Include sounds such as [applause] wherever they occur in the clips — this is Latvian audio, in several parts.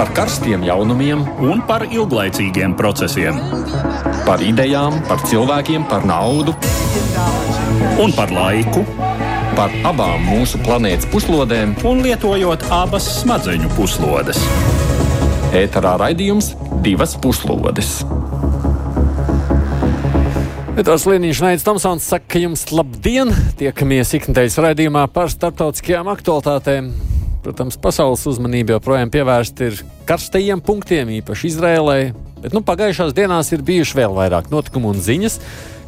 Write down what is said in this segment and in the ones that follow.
par karstiem jaunumiem un par ilglaicīgiem procesiem. Par idejām, par cilvēkiem, par naudu un par laiku. Par abām mūsu planētas puslodēm, un lietojot abas smadzeņu puslodes. Ēterā raidījums divas puslodes. Edvards Liniņš, Naids Tomsons saka jums labdien! Tiekamies ikdienas raidījumā par starptautiskajām aktualitātēm. Protams, pasaules uzmanība joprojām pievērsta ir karstajiem punktiem, īpaši Izrēlē. Bet nu, pagājušās dienās ir bijuši vēl vairāk notikumu un ziņas,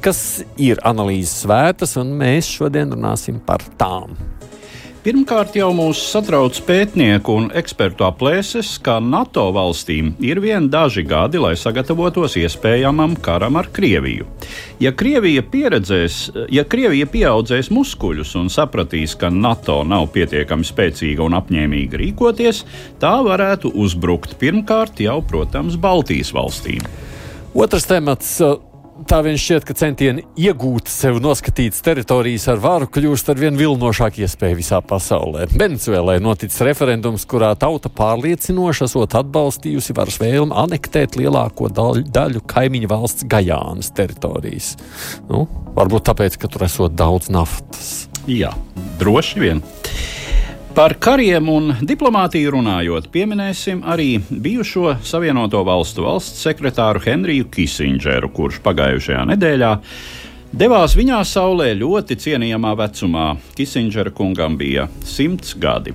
kas ir analīzes vērtas, un mēs šodien runāsim par tām. Pirmkārt, jau mūs satrauc pētnieku un ekspertu aplēses, ka NATO valstīm ir vien daži gadi, lai sagatavotos iespējamam karam ar Krieviju. Ja Krievija, ja Krievija pieaudzēs muskuļus un sapratīs, ka NATO nav pietiekami spēcīga un apņēmīga rīkoties, tā varētu uzbrukt pirmkārt jau, protams, Baltijas valstīm. Otrs temats tā vien šķiet, ka centieni iegūt sev noskatītas teritorijas ar varu kļūst ar vien vilnošāku iespēju visā pasaulē. Venecuēlē noticis referendums, kurā tauta pārliecinoši esot atbalstījusi varas vēlmi anektēt lielāko daļu, daļu kaimiņu valsts Gajānas teritorijas. Nu, varbūt tāpēc, ka tur esot daudz naftas. Jā, droši vien. Par kariem un diplomātiju runājot, pieminēsim arī bijušo Savienoto Valstu valsts sekretāru Henriju Kisindžeru, kurš pagājušajā nedēļā devās viņā saulē ļoti cienījamā vecumā. Kisindžera kungam bija simts gadi.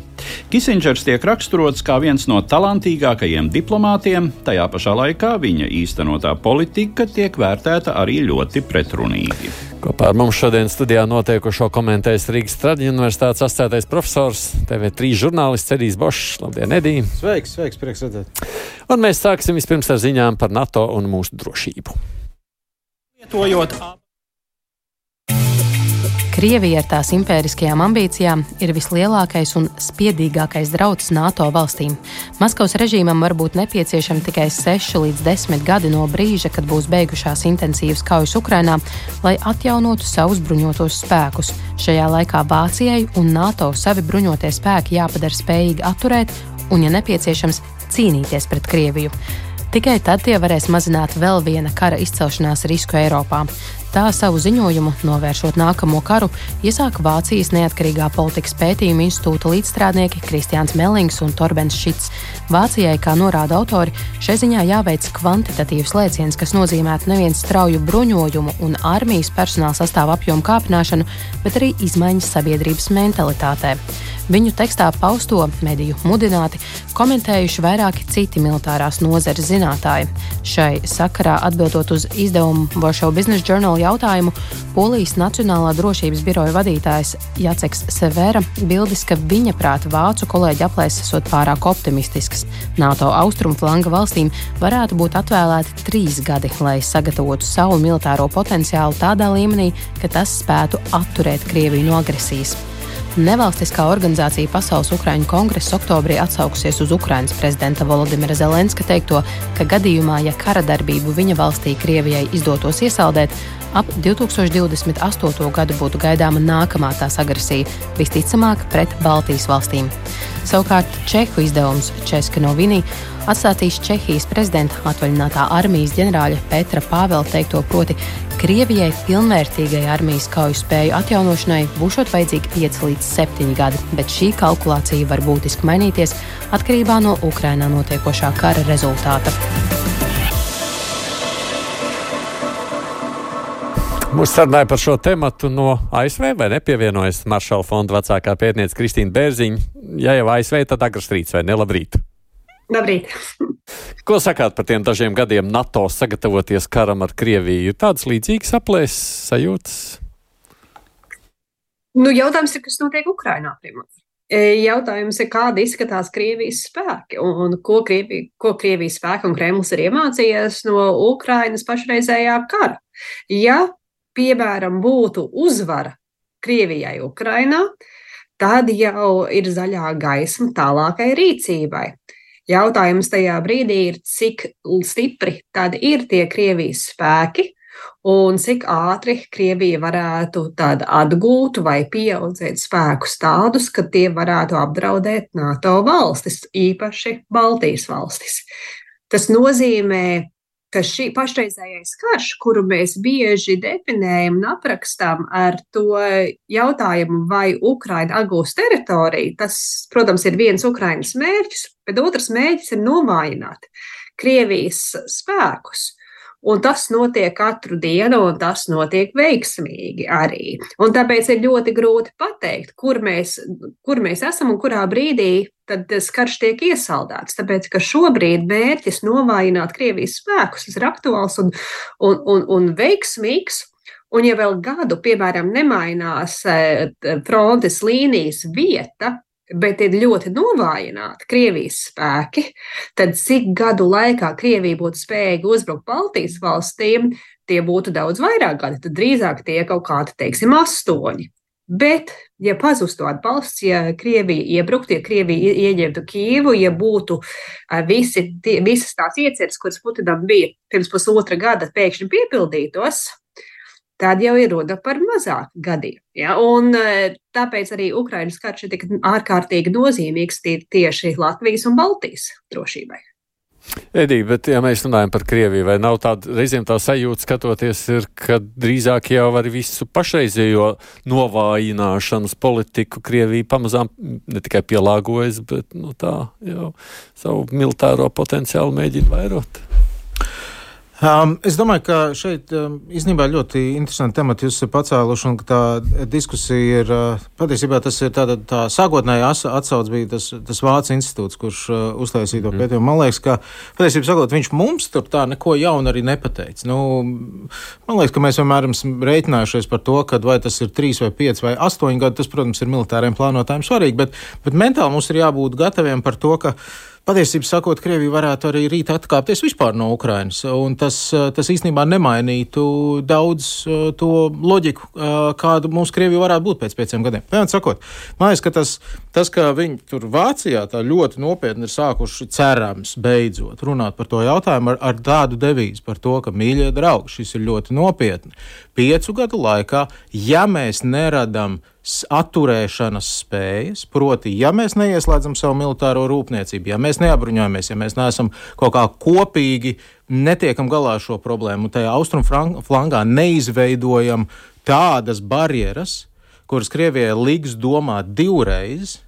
Kisindžers tiek raksturots kā viens no talantīgākajiem diplomātiem, tajā pašā laikā viņa īstenotā politika tiek vērtēta arī ļoti pretrunīgi. Kopā ar mums šodien studijā notiekušo komentēs Rīgas Tradiņu universitātes asociētais profesors, TV3 žurnālists Edijs Bošs. Labdien, Edī! Sveiks, sveiks, prieks redzēt! Un mēs sāksim vispirms ar ziņām par NATO un mūsu drošību. Lietojot Krievija ar tās impēriskajām ambīcijām ir vislielākais un spiedīgākais drauds NATO valstīm. Maskavas režīmam var būt nepieciešami tikai 6 līdz 10 gadi no brīža, kad būs beigušās intensīvas kaujas Ukrainā, lai atjaunotu savus bruņotos spēkus. Šajā laikā Vācijai un NATO savi bruņotie spēki jāpadara spējīgi atturēt un, ja nepieciešams, cīnīties pret Krieviju. Tikai tad tie varēs mazināt vēl viena kara izcelšanās risku Eiropā. Tā savu ziņojumu, novēršot nākamo karu, iesāka Vācijas neatkarīgā politikas pētījuma institūta līdzstrādnieki Kristians Mellings un Torbens Šits. Vācijai, kā norāda autori, šai ziņā jāveic kvantitatīvs lēciens, kas nozīmētu nevienu strauju bruņojumu un armijas personāla sastāvu apjomu kāpināšanu, bet arī izmaiņas sabiedrības mentalitātē. Viņu tekstā pausto mediju mudināti komentējuši vairāki citi militārās nozares zinātāji. Šai sakarā atbildot uz izdevumu Warsaw Business Journal jautājumu, Polijas Nacionālā drošības biroja vadītājs Jaceks Severa bildis, ka viņa prāta vācu kolēģi aplēses esot pārāk optimistisks. NATO austrumu flanga valstīm varētu būt atvēlēti trīs gadi, lai sagatavotu savu militāro potenciālu tādā līmenī, ka tas spētu atturēt Krieviju no agresijas. Nevalstiskā organizācija Pasaules Ukrāņu kongress oktobrī atsaukusies uz Ukrainas prezidenta Volodimira Zelenska teikto, ka gadījumā, ja kara darbību viņa valstī Krievijai izdotos iesaldēt, ap 2028. gadu būtu gaidāma nākamā tās agresija, visticamāk pret Baltijas valstīm. Savukārt Čehu izdevums Česka Novini atstādīs Čehijas prezidenta atvaļinātā armijas ģenerāļa Petra Pāvela teikto proti, Krievijai pilnvērtīgai armijas kauju spēju atjaunošanai būšot vajadzīgi 5 līdz 7 gadi, bet šī kalkulācija var būtiski mainīties atkarībā no Ukrainā notiekošā kara rezultāta. Mūsu sarunāja par šo tematu no ASV vai nepievienojas Maršala fonda vecākā pētniece Kristīna Bērziņa. Ja jau ASV, tad agrs rīts vai ne labrīt? Labrīt! [laughs] Ko sakāt par tiem dažiem gadiem NATO sagatavoties karam ar Krieviju? Ir tādas līdzīgas aplēses sajūtas? Nu, jautājums ir, kas notiek Ukrainā? Primāri. E, jautājums ir, kāda izskatās Krievijas spēki un, ko, Krievija, ko Krievijas spēki un Kremlis ir iemācījies no Ukrainas pašreizējā kara. Ja, piemēram, būtu uzvara Krievijai Ukrainā, tad jau ir zaļā gaisma tālākai rīcībai. Jautājums tajā brīdī ir, cik stipri tad ir tie Krievijas spēki un cik ātri Krievija varētu atgūt vai pieaudzēt spēkus tādus, ka tie varētu apdraudēt NATO valstis, īpaši Baltijas valstis. Tas nozīmē, ka šī pašreizējais karš, kuru mēs bieži definējam un aprakstām ar to jautājumu, vai Ukraina atgūs teritoriju, tas, protams, ir viens Ukrainas mērķis, bet otrs mērķis ir novājināt Krievijas spēkus. Un tas notiek katru dienu, un tas notiek veiksmīgi arī. Un tāpēc ir ļoti grūti pateikt, kur mēs, kur mēs esam un kurā brīdī tad tas karš tiek iesaldēts. Tāpēc, ka šobrīd mērķis novājināt Krievijas spēkus ir aktuāls un, un, un, un veiksmīgs. Un, ja vēl gadu, piemēram, nemainās eh, frontes līnijas vieta, bet ir ļoti novājināti Krievijas spēki, tad cik gadu laikā Krievija būtu spējīga uzbrukt Baltijas valstīm, tie būtu daudz vairāk gadi. Tad drīzāk tie kaut kādi, teiksim, astoņi. Bet, ja pazustu atbalsts, ja Krievija iebruktu, ja Krievija ieņemtu Kīvu, ja būtu visi, tie, visas tās ieceres, kuras Putinam bija pirms pusotra gada, pēkšņi piepildītos, tad jau ir runa par mazāku gadiem. Ja? Un, e, tāpēc arī Ukraiņas karš ir tik ārkārtīgi nozīmīgs tieši Latvijas un Baltijas drošībai. Edī, bet, ja mēs runājam par Krieviju, vai nav tāda reizēm tā sajūta skatoties, ir, ka drīzāk jau ar visu pašreizējo novājināšanas politiku Krievija pamazām ne tikai pielāgojas, bet nu, tā jau savu militāro potenciālu mēģina vairot? Um, es domāju, ka šeit um, īstenībā ļoti interesanti temati jūs esat pacēluši, un tā diskusija ir, uh, patiesībā tas ir tāda tā sākotnēja atsauce bija tas, tas Vācu institūts, kurš uh, uztaisīja to mm. pētījumu. Man liekas, ka, patiesībā sakot, viņš mums tur tā neko jaunu arī nepateica. Nu, man liekas, ka mēs vienmēr esam rēķinājušies par to, ka vai tas ir trīs vai pieci vai astoņi gadi, tas, protams, ir militāriem plānotājiem svarīgi, bet, bet mentāli mums ir jābūt gataviem par to, ka Patiesībā sakot, Krievija varētu arī rīt atkāpties vispār no Ukrainas, tas, eh, tas īstenībā nemainītu daudz eh, to loģiku, eh, kāda mums Krievija varētu būt pēc pieciem gadiem. Piemēram, sakot, man liekas, ka tas, tas, ka viņi tur Vācijā tā ļoti nopietni ir sākuši cerams beidzot runāt par to jautājumu ar, ar tādu devīzi par to, ka mīļie draugi, šis ir ļoti nopietni. Piecu gadu laikā, ja mēs neradam atturēšanas spējas, proti, ja mēs neieslēdzam savu militāro rūpniecību, ja mēs neapbruņojamies, ja mēs neesam kaut kā kopīgi, netiekam galā ar šo problēmu, tajā austrumflangā neizveidojam tādas barjeras, kuras Krievijai liks domāt divreiz,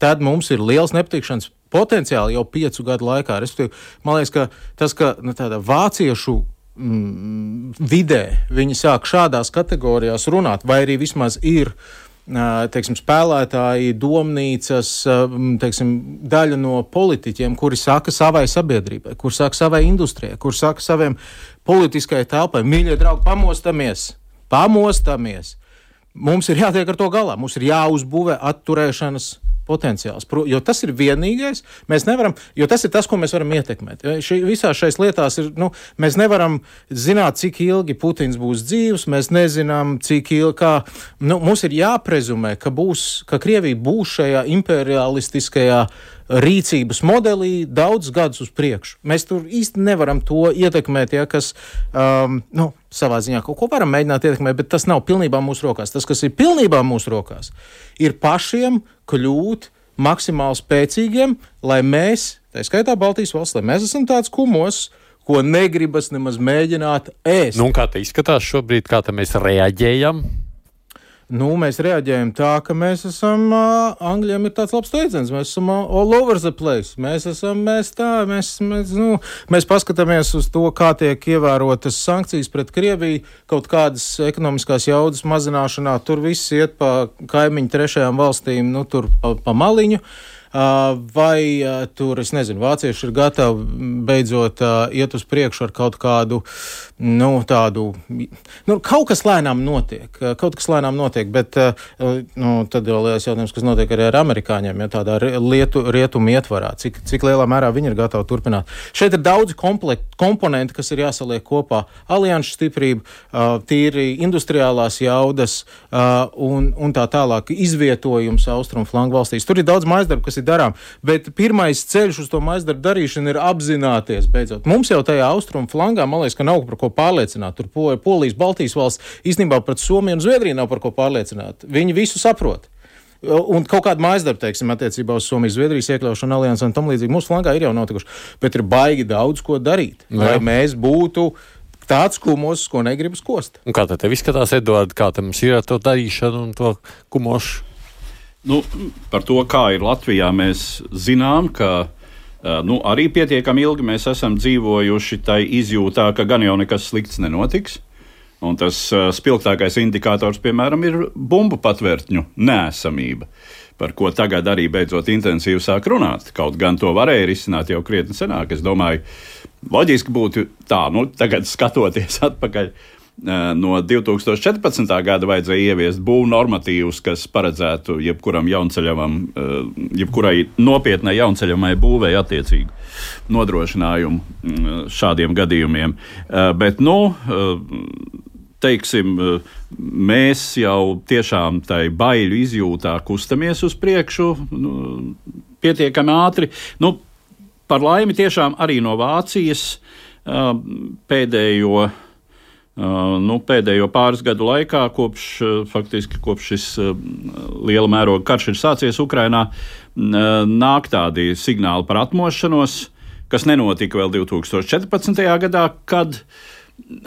tad mums ir liels nepatikšanas potenciāli jau piecu gadu laikā. Respektīvi, man liekas, ka tas, ka nu, vāciešu mm, vidē viņi sāk šādās kategorijās runāt, vai arī vismaz ir. Teiksim, spēlētāji, domnīcas, teiksim, daļa no politiķiem, kuri saka savai sabiedrībai, kur saka savai industrijai, kur saka saviem politiskajai telpai, mīļie draugi, pamostamies, pamostamies. Mums ir jātiek ar to galā, mums ir jāuzbūvē atturēšanas potenciāls. Jo tas ir vienīgais, mēs nevaram, jo tas ir tas, ko mēs varam ietekmēt. Ši, visās šais lietās ir, nu, mēs nevaram zināt, cik ilgi Putins būs dzīvs, mēs nezinām, cik ilgi, kā, nu, mums ir jāprezumē, ka būs, ka Krievija būs šajā imperialistiskajā rīcības modelī daudz gadus uz priekšu. Mēs tur īsti nevaram to ietekmēt, ja kas, um, nu, savā ziņā kaut ko varam mēģināt ietekmēt, bet tas nav pilnībā mūsu rokās. Tas, kas ir pilnībā mūsu rokās, ir pašiem kļūt maksimāli spēcīgiem, lai mēs, tā skaitā Baltijas valsts, lai mēs esam tāds kumos, ko negribas nemaz mēģināt ēst. Nu, kā tas izskatās šobrīd, kā mēs reaģējam? Nu, mēs reaģējam tā, ka mēs esam, uh, Angļiem ir tāds labs teiciens, mēs esam uh, all over the place. Mēs esam, mēs tā, mēs, mēs, nu, mēs paskatāmies uz to, kā tiek ievērotas sankcijas pret Krieviju, kaut kādas ekonomiskās jaudas mazināšanā, tur viss iet pa kaimiņu trešajām valstīm, nu, tur pa, pa maliņu. Uh, vai tur, es nezinu, vācieši ir gatavi beidzot iet uz priekšu ar kaut kādu, nu, tādu, nu, kaut kas lēnām notiek, kaut kas lēnām notiek, bet, nu, tad jau liels jautājums, kas notiek arī ar amerikāņiem, ja tādā lietu, rietumu ietvarā, cik, cik lielā mērā viņi ir gatavi turpināt. Šeit ir daudz komponenti, kas ir jāsaliek kopā. Alianšu stiprība, tīri industriālās jaudas un, un tā tālāk izvietojums austrumu flangu valstīs. Tur ir daudz maizdarbu, kas ir darām. Bet pirmais ceļš uz to maizdarbu darīšanu ir apzināties beidzot. Mums jau tajā austrumu flangā, man liekas, ka nav par ko pārliecināt. Tur Polijas, Baltijas valsts īstenībā pret Somiju un Zviedriju nav par ko pārliecināt. Viņi visu saprot. Un kaut kāda mājas darba, teiksim, attiecībā uz Somijas, Zviedrijas iekļaušanu aliansē un tam līdzīgi mūsu flangā ir jau notikuši. Bet ir baigi daudz ko darīt, Jā. lai mēs būtu tāds kumos, ko negribas kost. Un kā tev izskatās, Edvards, kā tam ir ar to darīšanu un to kumošu? Nu, par to, kā ir Latvijā, mēs zinām, ka nu, arī pietiekami ilgi mēs esam dzīvojuši tai izjūtā, ka gan jau nekas slikts nenotiks. Un tas spilgtākais indikators, piemēram, ir bumbu patvērtņu nēsamība, par ko tagad arī beidzot intensīvi sāk runāt. Kaut gan to varēja risināt jau krietni senāk. Es domāju, loģiski būtu tā, nu, tagad skatoties [laughs] atpakaļ no 2014. gada vajadzēja ieviest būvniecības normatīvus, kas paredzētu jebkuram jaunceļamam, jebkurai nopietnai jaunceļamai būvēi attiecīgu nodrošinājumu šādiem gadījumiem. Bet, nu, teiksim, mēs jau tiešām tai baiļu izjūtā kustamies uz priekšu nu, pietiekami ātri. Nu, par laimi tiešām arī no Vācijas pēdējo nu, pēdējo pāris gadu laikā, kopš, uh, faktiski, kopš šis uh, liela mēroga karš ir sācies Ukrajinā, nāk tādi signāli par atmošanos, kas nenotika vēl 2014. gadā, kad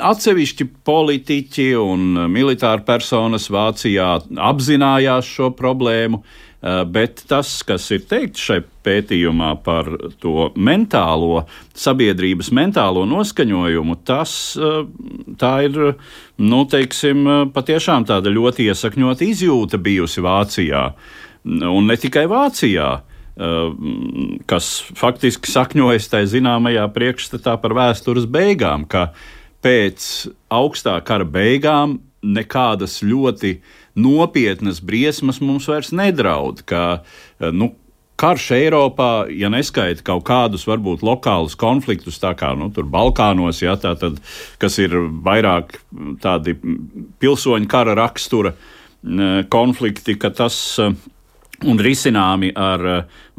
atsevišķi politiķi un militāri personas Vācijā apzinājās šo problēmu. Eh, bet tas, kas ir teikts šai pētījumā par to mentālo, sabiedrības mentālo noskaņojumu, tas eh, tā ir, nu, teiksim, patiešām tāda ļoti iesakņota izjūta bijusi Vācijā. Un ne tikai Vācijā, eh, kas faktiski sakņojas tajā zināmajā priekšstatā par vēstures beigām, ka pēc augstā kara beigām nekādas ļoti uh, nopietnas briesmas mums vairs nedraud. Ka, eh, nu, karš Eiropā, ja neskaita kaut kādus varbūt lokālus konfliktus, tā kā nu, Balkānos, ja, tā tad, kas ir vairāk tādi pilsoņu kara rakstura konflikti, ka tas eh, un risināmi ar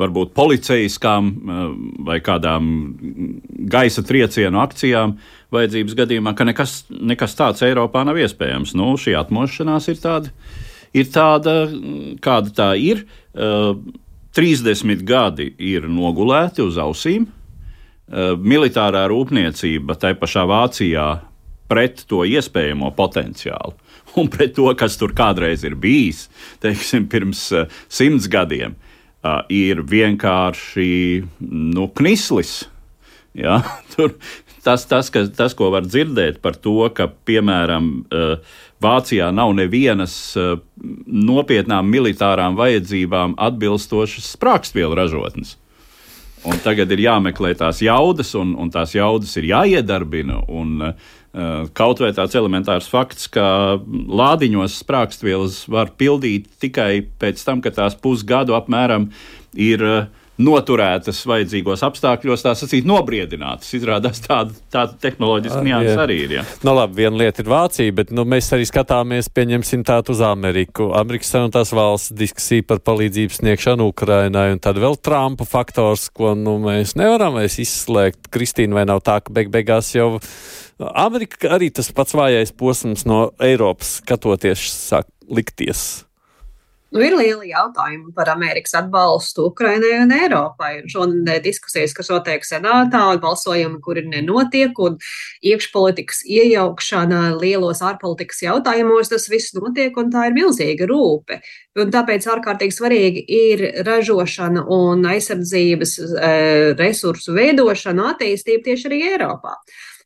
varbūt policijaskām vai kādām gaisa triecienu akcijām, vajadzības gadījumā, ka nekas, nekas tāds Eiropā nav iespējams. Nu, šī atmošanās ir tāda, ir tāda kāda tā ir. Uh, 30 gadi ir nogulēti uz ausīm. Militārā rūpniecība tai pašā Vācijā pret to iespējamo potenciālu [laughs] un pret to, kas tur kādreiz ir bijis, teiksim, pirms uh, simts gadiem, uh, ir vienkārši nu, knislis. Ja? [laughs] Tur, tas, tas, ka, tas, ko var dzirdēt par to, ka, piemēram, eh, Vācijā nav nevienas eh, nopietnām militārām vajadzībām atbilstošas sprākstvielu ražotnes. Un tagad ir jāmeklē tās jaudas, un, un tās jaudas ir jāiedarbina. Un, uh, kaut vai tāds elementārs fakts, ka lādiņos sprākstvielas var pildīt tikai pēc tam, kad tās pusgadu apmēram ir uh, noturētas vajadzīgos apstākļos, tā sacīt, nobriedinātas. Izrādās tāda, tāda tehnoloģiska nianses arī ir. Ja. Nu, labi, viena lieta ir Vācija, bet nu, mēs arī skatāmies, pieņemsim tādu uz Ameriku. Amerikas Savienotās valsts diskusija par palīdzību sniegšanu Ukrainai, un tad vēl Trumpa faktors, ko nu, mēs nevaram izslēgt. Kristīna, vai nav tā, ka beig beigās jau Amerika arī tas pats vājais posms no Eiropas skatoties sāk likties? Nu, ir lieli jautājumi par Amerikas atbalstu Ukrainai un Eiropai. Un šodien diskusijas, kas notiek senātā, un balsojumi, kuri nenotiek, un iekšpolitikas iejaukšana lielos ārpolitikas jautājumos, tas viss notiek, un tā ir milzīga rūpe. Un tāpēc ārkārtīgi svarīgi ir ražošana un aizsardzības e, resursu veidošana, attīstība tieši arī Eiropā.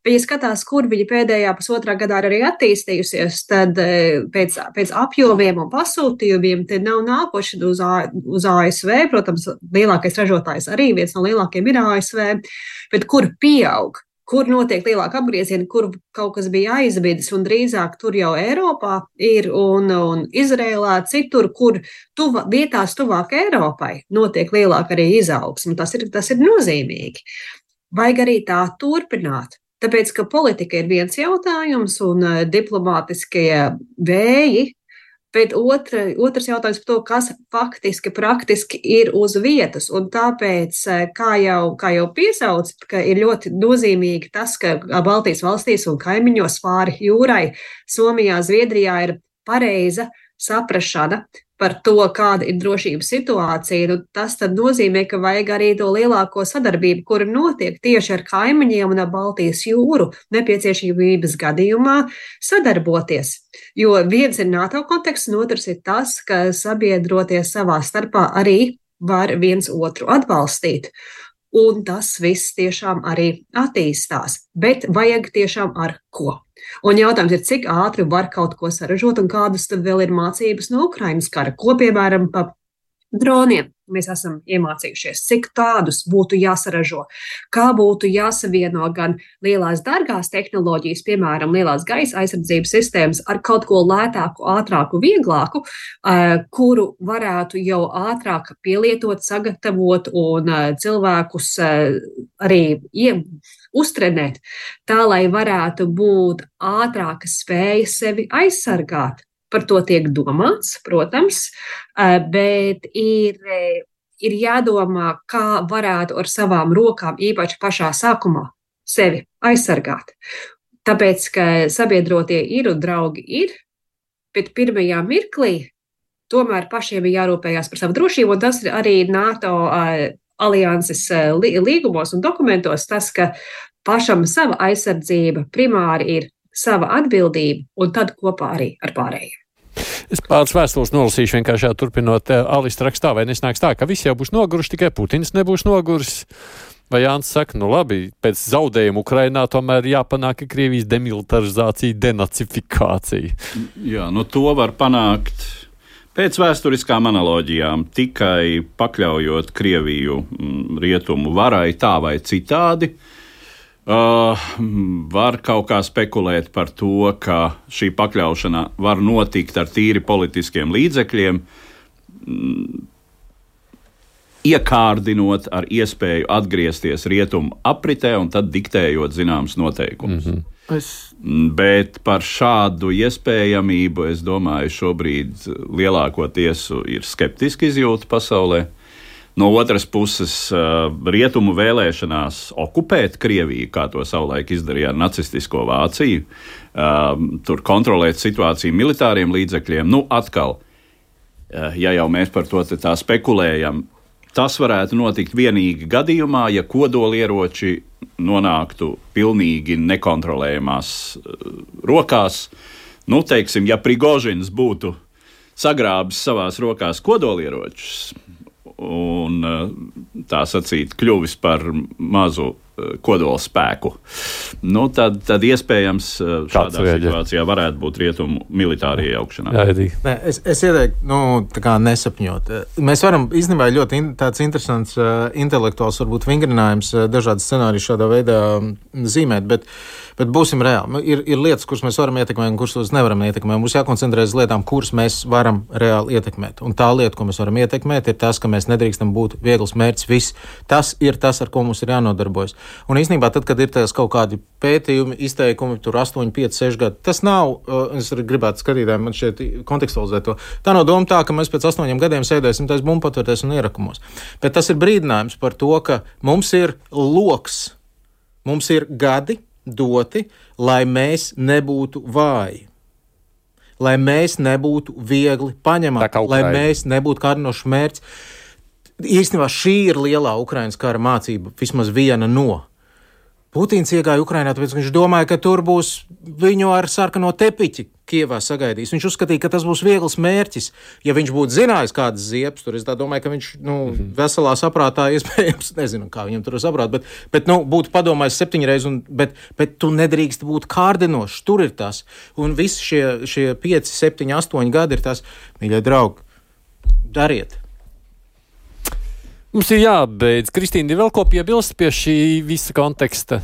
Ja skatās, kur viņa pēdējā pusotrā gadā arī attīstījusies, tad e, pēc, pēc apjomiem un pasūtījumiem te nav nākoši uz, A, uz ASV. Protams, lielākais ražotājs arī viens no lielākajiem ir ASV, bet kur pieaug kur notiek lielāka apgrieziena, kur kaut kas bija aizbīdis, un drīzāk tur jau Eiropā ir un, un Izrēlā, citur, kur tuva, vietās tuvāk Eiropai notiek lielāka arī izaugsme. Tas ir, tas ir nozīmīgi. Vajag arī tā turpināt. Tāpēc, ka politika ir viens jautājums un eh, diplomātiskie vēji Bet otra, otrs jautājums par to, kas faktiski, praktiski ir uz vietas. Un tāpēc, eh, kā jau, kā jau piesauc, ka ir ļoti nozīmīgi tas, ka Baltijas valstīs un kaimiņos pāri jūrai, Somijā, Zviedrijā ir pareiza saprašana par to, kāda ir drošības situācija, nu, tas nozīmē, ka vajag arī to lielāko sadarbību, kura notiek tieši ar kaimiņiem un ar Baltijas jūru, nepieciešamības gadījumā sadarboties. Jo viens ir NATO konteksts, un otrs ir tas, ka sabiedroties savā starpā arī var viens otru atbalstīt. Un tas viss tiešām arī attīstās, bet vajag tiešām ar ko. Un jautājums ir, cik ātri var kaut ko saražot un kādas tad vēl ir mācības no Ukrainas kara, ko piemēram pa droniem mēs esam iemācījušies, cik tādus būtu jāsaražo, kā būtu jāsavieno gan lielās dārgās tehnoloģijas, piemēram, lielās gaisa aizsardzības sistēmas, ar kaut ko lētāku, ātrāku, vieglāku, kuru varētu jau ātrāk pielietot, sagatavot un cilvēkus arī ie, uztrenēt, tā lai varētu būt ātrāka spēja sevi aizsargāt. Par to tiek domāts, protams, bet ir, ir jādomā, kā varētu ar savām rokām, īpaši pašā sākumā, sevi aizsargāt. Tāpēc, ka sabiedrotie ir un draugi ir, bet pirmajā mirklī tomēr pašiem ir jārūpējas par savu drošību, un tas ir arī NATO alianses līgumos un dokumentos, tas, ka pašam sava aizsardzība primāri ir sava atbildība, un tad kopā arī ar pārējiem. Es pāris vēstules nolasīšu vienkārši turpinot uh, Alisa rakstā, vai nesnāks tā, ka visi jau būs noguruši, tikai Putins nebūs noguris. Vai Jānis saka, nu labi, pēc zaudējuma Ukrainā tomēr jāpanāk Krievijas demilitarizācija, denacifikācija. Jā, nu to var panākt pēc vēsturiskām analoģijām, tikai pakļaujot Krieviju mm, rietumu varai tā vai citādi. Uh, Uh, var kaut kā spekulēt par to, ka šī pakļaušana var notikt ar tīri politiskiem līdzekļiem, mm, iekārdinot ar iespēju atgriezties rietumu apritē un tad diktējot zināmas noteikumus. Mm -hmm. Es... Bet par šādu iespējamību, es domāju, šobrīd lielākoties ir skeptiski izjūta pasaulē. Uh, No otras puses, rietumu vēlēšanās okupēt Krieviju, kā to savulaik izdarīja ar nacistisko Vāciju, tur kontrolēt situāciju militāriem līdzekļiem, nu atkal, ja jau mēs par to tā spekulējam, tas varētu notikt vienīgi gadījumā, ja kodolieroči nonāktu pilnīgi nekontrolējamās rokās. Nu, teiksim, ja Prigožins būtu sagrābis savās rokās kodolieročus, un eh, tā sacīt, kļuvis par mazu eh, kodola spēku. Nu, tad, tad iespējams eh, šādā Kāds situācijā varētu būt rietumu militāra iejaukšanās. Nē, es, es ieteiktu, nu, tā kā nesapņot. Mēs varam īstenībā ļoti in, tāds interesants uh, intelektuāls, varbūt vingrinājums uh, dažādas scenārijas šādā veidā um, zīmēt, bet uh, Bet būsim reāli. Nu, ir, ir lietas, kuras mēs varam ietekmēt, un kuras nevaram ietekmēt. Mums jākoncentrējas uz lietām, kuras mēs varam reāli ietekmēt. Un tā lieta, ko mēs varam ietekmēt, ir tas, ka mēs nedrīkstam būt viegls mērķis. Viss tas ir tas, ar ko mums ir jānodarbojas. Un īstenībā, tad, kad ir tās kaut kādi pētījumi, izteikumi, tur 8, 5, 6 gadi, tas nav, uh, es gribētu skatītājiem šeit kontekstualizēt to. Tā nav doma tā, ka mēs pēc 8 gadiem sēdēsim tais bumbpatvērties un ierakumos. Bet tas ir brīdinājums par to, ka mums ir loks, mums ir gadi, doti, lai mēs nebūtu vāji. Lai mēs nebūtu viegli paņemami, lai mēs nebūtu kārdinošs mērķis. Īstenībā šī ir lielā Ukraiņas kara mācība, vismaz viena no. Putins iegāja Ukrajinā, tāpēc viņš domāja, ka tur būs viņu ar sarkano tepiķi Kievā sagaidījis. Viņš uzskatīja, ka tas būs viegls mērķis. Ja viņš būtu zinājis, kādas ziepes tur, es domāju, ka viņš nu, mm -hmm. veselā saprātā [laughs] iespējams, nezinu, kā viņam tur saprāt, bet, bet nu, būtu padomājis septiņreiz, un, bet, bet tu nedrīkst būt kārdinošs. Tur ir tas. Un visi šie, šie pieci, septiņi, astoņi gadi ir tas, mīļie draugi, dariet! Mums ir jābeidz. Kristīna, ir vēl ko piebilst pie šī visa konteksta,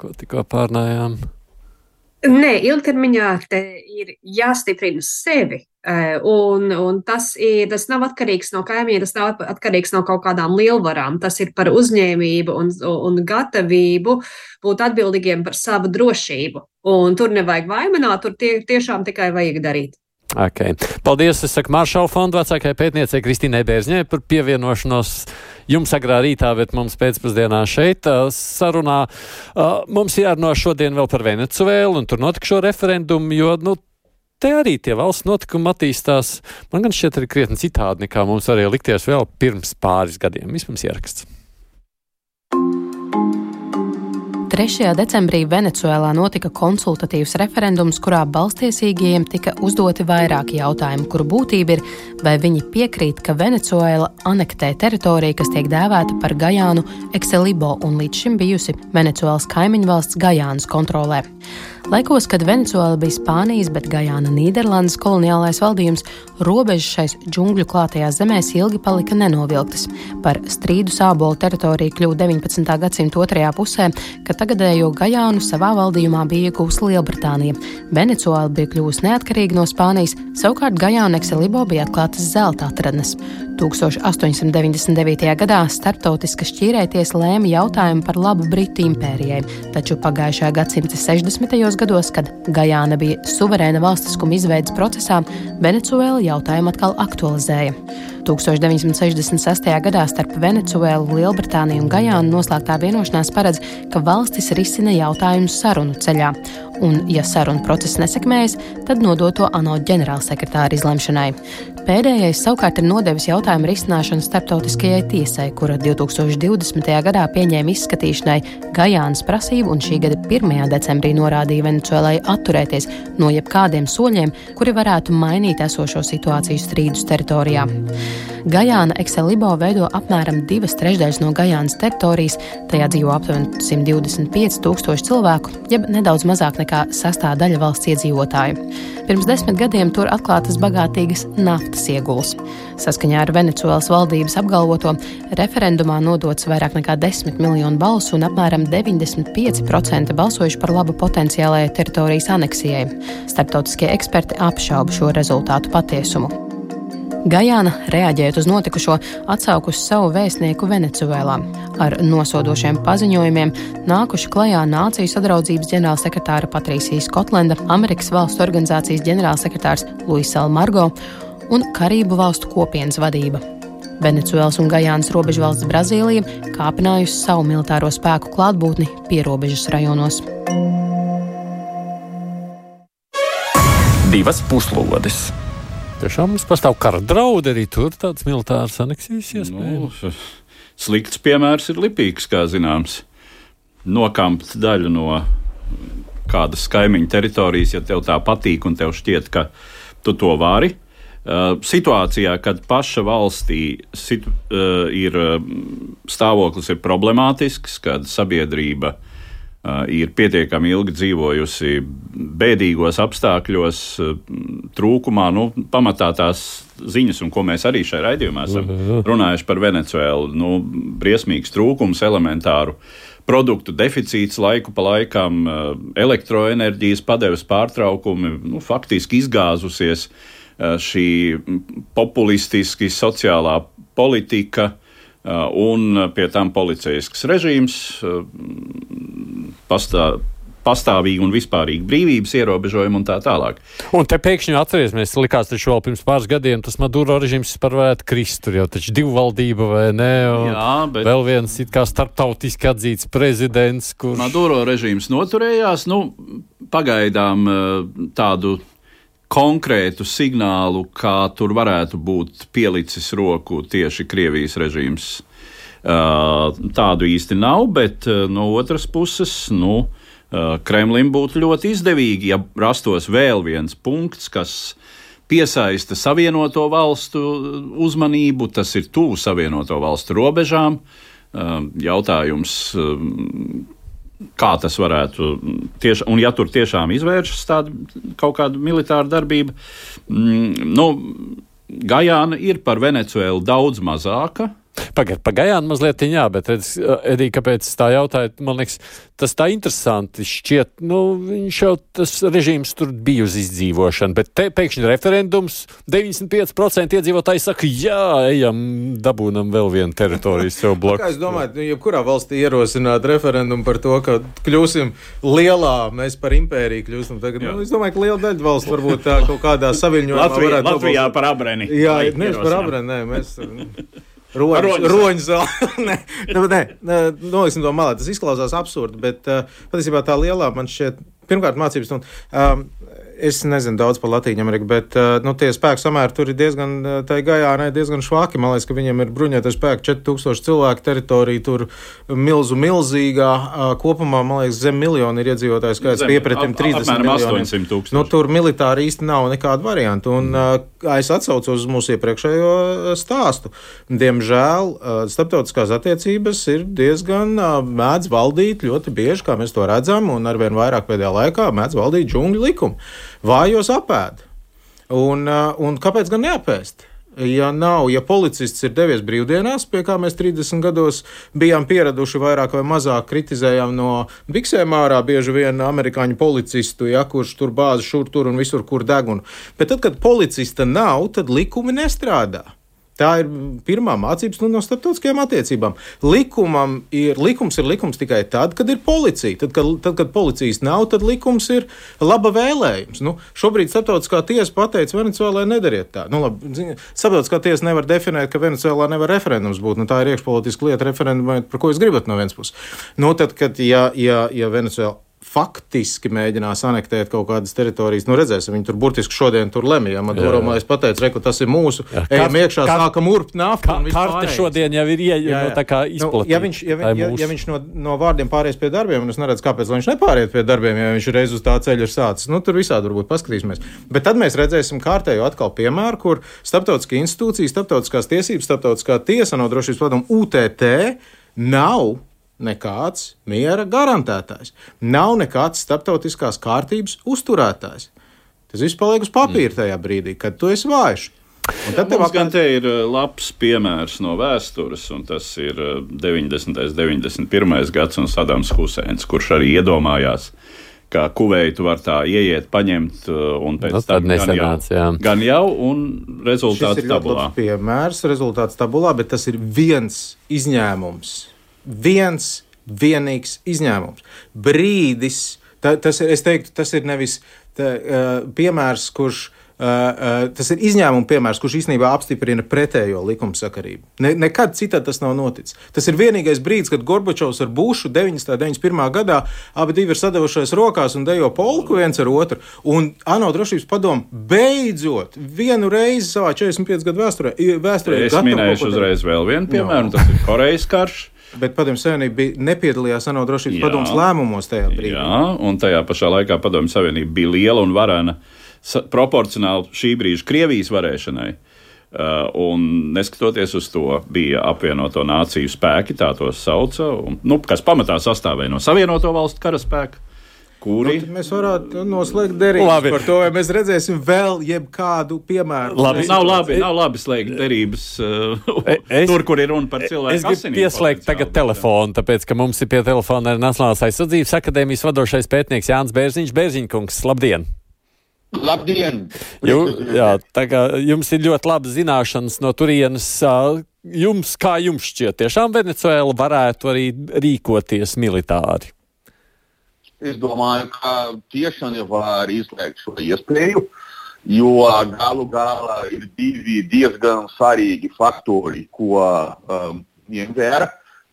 ko tikko pārnājām? Nē, ilgtermiņā ir jāstiprina sevi. Eh, un, un tas, ir, tas nav atkarīgs no kaimiņiem, tas nav atkarīgs no kaut kādām lielvarām. Tas ir par uzņēmību un, un gatavību būt atbildīgiem par savu drošību. Un tur nevajag vaimanāt, tur tie, tiešām tikai vajag darīt. Okay. Paldies, es saku Maršala fonda vecākajai pētniecei Kristīnai Bērzņai par pievienošanos jums agrā rītā, bet mums pēcpusdienā šeit sarunā. Mums jārunā šodien vēl par Venecuēlu un tur notikšo referendumu, jo, nu, te arī tie valsts notikumi attīstās. Man gan šķiet arī krietni citādi, nekā mums varēja likties vēl pirms pāris gadiem. Vispirms ieraksts. 3. decembrī Venecuēlā notika konsultatīvs referendums, kurā balstiesīgajiem tika uzdoti vairāki jautājumi, kuru būtība ir, vai viņi piekrīt, ka Venecuēla anektē teritoriju, kas tiek dēvēta par Gajānu Exelibo un līdz šim bijusi Venecuēlas kaimiņu valsts Gajānas kontrolē. Laikos, kad Venecuēla bija Spānijas, bet Gajāna Nīderlandes koloniālais valdījums, robežas šais džungļu klātajās zemēs ilgi palika nenovilktas. Par strīdu sābolu teritoriju kļuva 19. gadsimta otrajā pusē, kad tagadējo Gajānu savā valdījumā bija iegūsta Lielbritānija. Venecuēla bija kļuvusi neatkarīga no Spānijas, savukārt Gajāna Ekselibo bija atklātas zelta atradnes. 1899. gadā starptautiska šķīrēties lēma jautājumu par labu Britu impērijai, taču pagājušā gadsimta 60. gados, kad Gajāna bija suverēna valstiskuma izveidas procesā, Venecuēla jautājumu atkal aktualizēja. 1966. gadā starp Venecuēlu, Lielbritāniju un Gajānu noslēgtā vienošanās paredz, ka valstis risina jautājumus sarunu ceļā, un, ja sarunu process nesekmējas, tad nodot to ANO ģenerālsekretāra izlemšanai. Pēdējais savukārt ir nodevis jautājumu risināšanu starptautiskajai tiesai, kura 2020. gadā pieņēma izskatīšanai Gajānas prasību un šī gada 1. decembrī norādīja Venecuēlai atturēties no jebkādiem soļiem, kuri varētu mainīt esošo situāciju strīdus teritorijā. Gajāna Exelibo veido apmēram divas trešdaļas no Gajānas teritorijas, tajā dzīvo aptuveni 125 tūkstoši cilvēku, jeb nedaudz mazāk nekā sastāvdaļa valsts iedzīvotāju. Pirms desmit gadiem tur atklātas bagātīgas naftas ieguls. Saskaņā ar Venecuēlas valdības apgalvoto, referendumā nodots vairāk nekā 10 miljonu balsu un apmēram 95% balsojuši par labu potenciālajai teritorijas aneksijai. Starptautiskie eksperti apšauba šo rezultātu patiesumu. Gajāna, reaģējot uz notikušo, atsaukusi savu vēstnieku Venecuēlā. Ar nosodošiem paziņojumiem nākuši klajā Nāciju sadraudzības ģenerālsekretāra Patrīsija Skotlanda, Amerikas valstu organizācijas ģenerālsekretārs Luis Almargo un Karību valstu kopienas vadība. Venecuēlas un Gajānas robežu valsts Brazīlija kāpinājusi savu militāro spēku klātbūtni pierobežas rajonos. Divas puslodes! Tiešām mums pastāv kara draudi arī tur, tāds militārs aneksijas iespējas. Nu, slikts piemērs ir lipīgs, kā zināms. Nokampt daļu no kādas kaimiņu teritorijas, ja tev tā patīk un tev šķiet, ka tu to vari. Uh, situācijā, kad paša valstī situ, uh, ir stāvoklis ir problemātisks, kad sabiedrība Uh, ir pietiekami ilgi dzīvojusi bēdīgos apstākļos, trūkumā. Nu, pamatā tās ziņas, un ko mēs arī šajā raidījumā esam runājuši par Venecuēlu, nu, briesmīgs trūkums, elementāru produktu deficīts laiku pa laikam, elektroenerģijas padeves pārtraukumi, nu, faktiski izgāzusies šī populistiski sociālā politika. Un pie tam policijasks režīms, pastāv pastāvīgi un vispārīgi brīvības ierobežojumi un tā tālāk. Un te pēkšņi atcerēsimies, likās, taču vēl pirms pāris gadiem tas Maduro režīms par varētu krist, tur jau taču divu valdību vai ne, un Jā, bet... vēl viens it kā starptautiski atzīts prezidents, kurš. Maduro režīms noturējās, nu, pagaidām eh, tādu konkrētu signālu, kā tur varētu būt pielicis roku tieši Krievijas režīms Tādu īsti nav, bet no otras puses, nu, Kremlim būtu ļoti izdevīgi, ja rastos vēl viens punkts, kas piesaista Savienoto valstu uzmanību, tas ir tuvu Savienoto valstu robežām. Jautājums, kā tas varētu tieši, un ja tur tiešām izvēršas tāda kaut kāda militāra darbība, mm, nu, Gajāna ir par Venecuēlu daudz mazāka Pagaidiet, pagaidām mazliet, jā, bet, Edī, kāpēc tā jautāja, man liekas, tas tā interesanti šķiet, nu, viņš jau tas režīms tur bija uz izdzīvošanu, bet te pēkšņi referendums 95% iedzīvotāji saka, jā, ejam, dabūnam vēl vienu teritoriju sev [laughs] bloku. Kā es domāju, nu, jebkurā valstī ierosināt referendumu par to, ka kļūsim lielā, mēs par impēriju kļūsim tagad. Jā. Nu, es domāju, ka liela daļa valsts varbūt tā kaut kādā saviņojumā Latvijā, varētu Latvijā par abreni. Jā, nevis par abreni, nē, mēs. [laughs] Roņu zāle. [laughs] nē, nu, nē, noliksim to malā. Tas izklausās absurdi, bet uh, patiesībā tā lielā man šķiet, pirmkārt, mācības stunda. Um, es nezinu daudz par Latviju Ameriku, bet nu, tie spēku samēri tur ir diezgan, tā gājā, diezgan švāki. Man liekas, ka viņiem ir bruņotie spēki 4000 cilvēku teritorija, tur milzu milzīgā. Kopumā, man liekas, zem miljonu ir iedzīvotāju skaits piepratim 30 miljoniem. Nu, tur militāri īsti nav nekāda varianta. Un mm. es atsaucos uz mūsu iepriekšējo stāstu. Diemžēl starptautiskās attiecības ir diezgan mēdz valdīt ļoti bieži, kā mēs to redzam, un arvien vairāk pēdējā laikā mēdz valdīt džungļu likumu vājos apēd. Un, uh, un kāpēc gan neapēst? Ja nav, ja policists ir devies brīvdienās, pie kā mēs 30 gados bijām pieraduši, vairāk vai mazāk kritizējām no biksēm ārā, bieži vien amerikāņu policistu, ja kurš tur bāzi šur tur un visur, kur degunu. Bet tad, kad policista nav, tad likumi nestrādā. Tā ir pirmā mācības no starptautiskajām attiecībām. Likumam ir, likums ir likums tikai tad, kad ir policija. Tad, kad, tad, kad policijas nav, tad likums ir laba vēlējums. Nu, šobrīd starptautiskā tiesa pateica, Venecijā nedariet tā. Nu, labi, starptautiskā tiesa nevar definēt, ka Venecijā nevar referendums būt. Nu, tā ir iekšpolitiska lieta, referendumā, par ko jūs gribat no vienas puses. Nu, tad, kad ja, ja, ja Venecijā faktiski mēģinās anektēt kaut kādas teritorijas. Nu, redzēsim, viņi tur burtiski šodien tur lemj. Ja Maduro man pateica, reku, tas ir mūsu. Jā, Ejam iekšā, kārt, sākam urbt naftu. Kā, karte šodien jau ir ieejama nu, nu ja viņš, ja, vi, ja, ja viņš no, no vārdiem pāries pie darbiem, un es neredzu, kāpēc viņš nepāriet pie darbiem, ja viņš reiz uz tā ceļa ir sācis. Nu, tur visādi varbūt paskatīsimies. Bet tad mēs redzēsim kārtējo atkal piemēru, kur starptautiskā institūcija, starptautiskās tiesības, starptautiskā tiesa no drošības padomu UTT nav nekāds miera garantētājs, nav nekāds starptautiskās kārtības uzturētājs. Tas viss paliek uz papīra tajā brīdī, kad tu esi vājš. Un tad mums gan te ir uh, labs piemērs no vēstures, un tas ir 90. un 91. gads un Sadams Huseins, kurš arī iedomājās, ka Kuveitu var tā ieiet, paņemt, uh, un pēc tam gan jau, jā. gan jau, un rezultāts tabulā. Piemērs, rezultāts tabulā, bet tas ir viens izņēmums viens vienīgs izņēmums. Brīdis, ta, tas ir, es teiktu, tas ir nevis tā, uh, piemērs, kurš Uh, uh, tas ir izņēmuma piemērs, kurš īstenībā apstiprina pretējo likumsakarību. Ne, nekad citādi tas nav noticis. Tas ir vienīgais brīdis, kad Gorbačovs ar Bušu 991. gadā abi ir sadevušies rokās un dejo polku viens ar otru. Un ANO drošības padomu beidzot vienu reizi savā 45 gadu vēsturē. vēsturē es minēšu uzreiz vēl vienu piemēru, tas ir Korejas karš. Bet Padomju Savienība nepiedalījās ANO drošības padomus lēmumos tajā brīdī. Jā, un tajā pašā laikā Padomju Savienība bija liela un varena proporcionāli šī brīža Krievijas varēšanai. Uh, un neskatoties uz to, bija apvienoto nāciju spēki, tā tos sauca, un, nu, kas pamatā sastāvēja no Savienoto valstu karaspēka kuri nu, mēs varētu noslēgt derības par to, vai mēs redzēsim vēl jebkādu piemēru. Labi. Nav labi, nav labi slēgt derības uh, es, tur, kur ir runa par cilvēku. Es gribu pieslēgt tagad telefonu, tāpēc, ka mums ir pie telefona arī Nacionālās aizsardzības akadēmijas vadošais pētnieks Jānis Bērziņš. Bērziņkungs, labdien! Labdien! Jū, jā, tā kā jums ir ļoti labas zināšanas no turienes. Jums, kā jums šķiet, tiešām Venecuēla varētu arī rīkoties militāri? Es domāju, ka tiešām var izslēgt šo iespēju, jo galu galā ir divi diezgan svarīgi faktori, ko um, ņem vērā.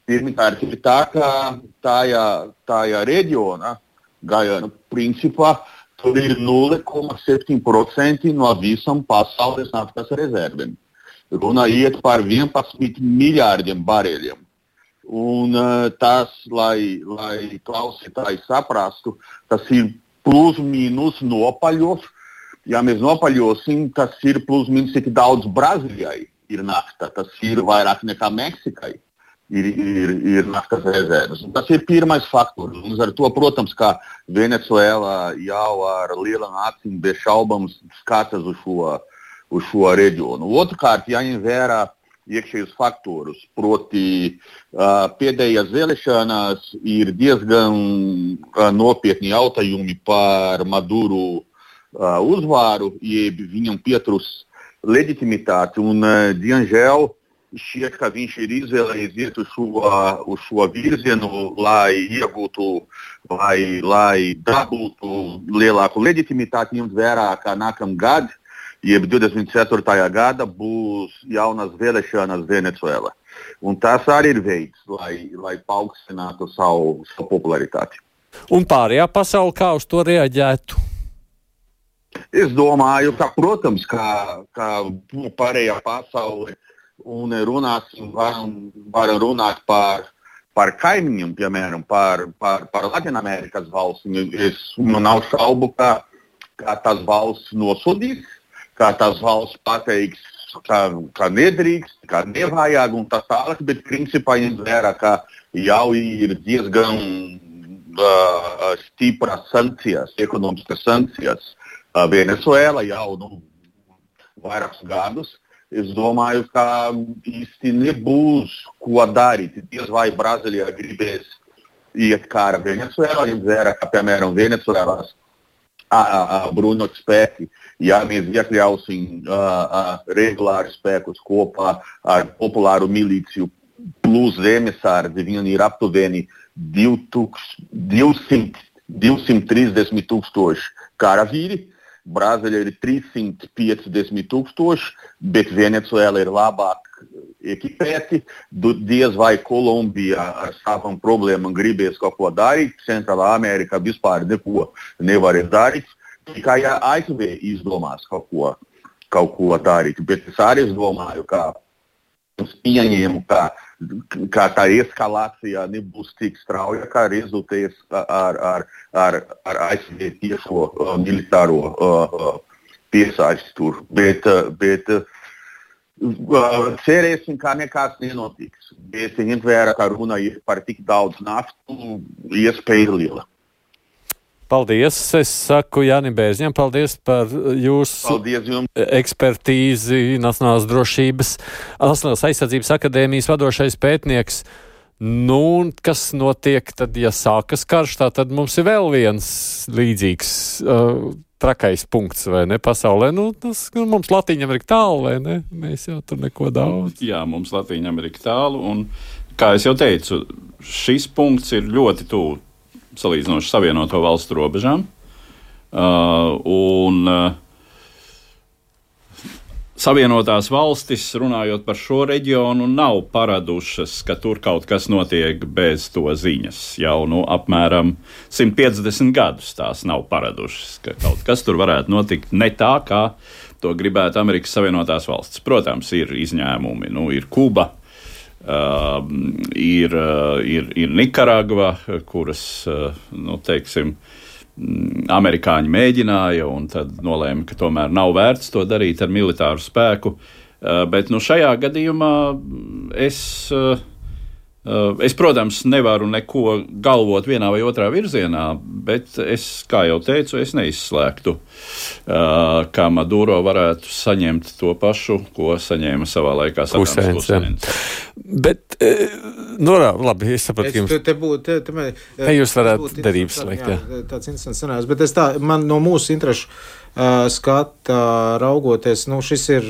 Pirmkārt, ir tā, ka tajā, tajā reģionā, Gajana principā, tur ir 0,7% no visam pasaules naftas rezervēm. Runa iet par 11 miljārdiem barēļiem. Un uh, tas, lai, lai klausītāji saprastu, tas ir plus mīnus nopaļos. Ja mēs nopaļosim, tas ir plus mīnus tik daudz Brazīlijai ir nafta. Tas ir vairāk nekā Meksikai ir, ir, ir naftas rezerves. Un tas ir pirmais faktors. Un ar to, protams, ka Venecuēla jau ar lielām acīm bez šaubām skatās uz šo, uz šo reģionu. Otrkārt, jāņem vērā iekšējus faktorus. Proti, uh, pēdējās vēlēšanās ir diezgan uh, nopietni jautājumi par Maduru uh, uzvaru, jeb viņam pietrūks leģitimitāti. Un, uh, diemžēl, šķiet, ka viņš ir izvēlējies iet uz šo, uz šo virzienu, lai iegūtu, lai, lai dabūtu lielāku leģitimitāti, ņemt vērā, ka nākamgad jeb 24. gada būs jaunas vēlēšanas Venecuēlā. Un tas arī ir veids, lai, lai paaugstinātu savu, savu popularitāti. Un pārējā pasaule kā uz to reaģētu? Es domāju, ka, protams, kā, kā pārējā pasaule, un runāsim, varam, varam runāt par, par kaimiņiem, piemēram, par, par, par Latvijas valstīm. Es, nav šaubu, ka, ka tas valsts nosodīs kā tās valsts pateiks, ka, ka nedrīkst, ka nevajag un tā tālāk, bet principā ka jau ir diezgan uh, stipras sankcijas, ekonomiskas sankcijas uh, Venezuela jau nu, vairākus gadus. Es domāju, ka īsti nebūs ko darīt. Diez vai Brazīlijā gribēs iet kara Venezuelā, ņemt vērā, ka, piemēram, Venezuelas bruņot spēki. Ja mēs iekļausim regulāri spēkus kopā ar populāru miliciju plus zemesardzi, viņi ir aptuveni 200, 230 tūkstoši karavīri. Brazīlija ir 350 tūkstoši, bet Venecuēla ir labāk ekipēti. Diez vai Kolumbija ar savām problēmām gribēs kaut ko darīt. Centrālā Amerikā vispār neko nevarēs darīt. Tikai ASV izdomās kaut ko, kaut ko darīt. Bet es arī domāju, ka pieņēmu, ka, ka tā eskalācija nebūs tik strauja, kā rezultēs ar, ar, ar, ar ASV tiešo uh, militāro uh, uh, piesaisti tur. Bet, uh, bet uh, Cerēsim, ka nekas nenotiks. Bet ņemt vērā, ka runa ir par tik daudz naftu, iespēja ir liela. Paldies! Es saku Jānis Bēziņam, paldies par jūsu paldies ekspertīzi Nacionālās drošības, Nacionālās aizsardzības akadēmijas vadošais pētnieks. Nu, kas notiek tad, ja sākas karš? Tā tad mums ir vēl viens līdzīgs uh, trakais punkts, vai ne? Pasaulē, nu, tas nu, mums Latvija ir tālu, vai ne? Mēs jau tur neko daudz. Jā, mums Latvija ir tālu, un, kā jau teicu, šis punkts ir ļoti tuvu salīdzinoši savienoto valstu robežām. Uh, un, uh, Savienotās valstis, runājot par šo reģionu, nav paradušas, ka tur kaut kas notiek bez to ziņas. Jau nu, apmēram 150 gadus tās nav paradušas, ka kaut kas tur varētu notikt ne tā, kā to gribētu Amerikas Savienotās valstis. Protams, ir izņēmumi. Nu, ir Kuba, uh, ir, uh, ir, ir Nikaragva, kuras, uh, nu, teiksim, uh, amerikāņi mēģināja, un tad nolēma, ka tomēr nav vērts to darīt ar militāru spēku. Uh, bet nu, šajā gadījumā es, uh, es, protams, nevaru neko galvot vienā vai otrā virzienā, bet es, kā jau teicu, es neizslēgtu, ka Maduro varētu saņemt to pašu, ko saņēma savā laikā Husēns. Bet, nu, labi, es saprotu, ka jums te, būtu, te, te, te, te jūs varētu derības slēgt. Tāds interesants scenārijs, bet es tā, man no mūsu interešu skata raugoties, nu, šis ir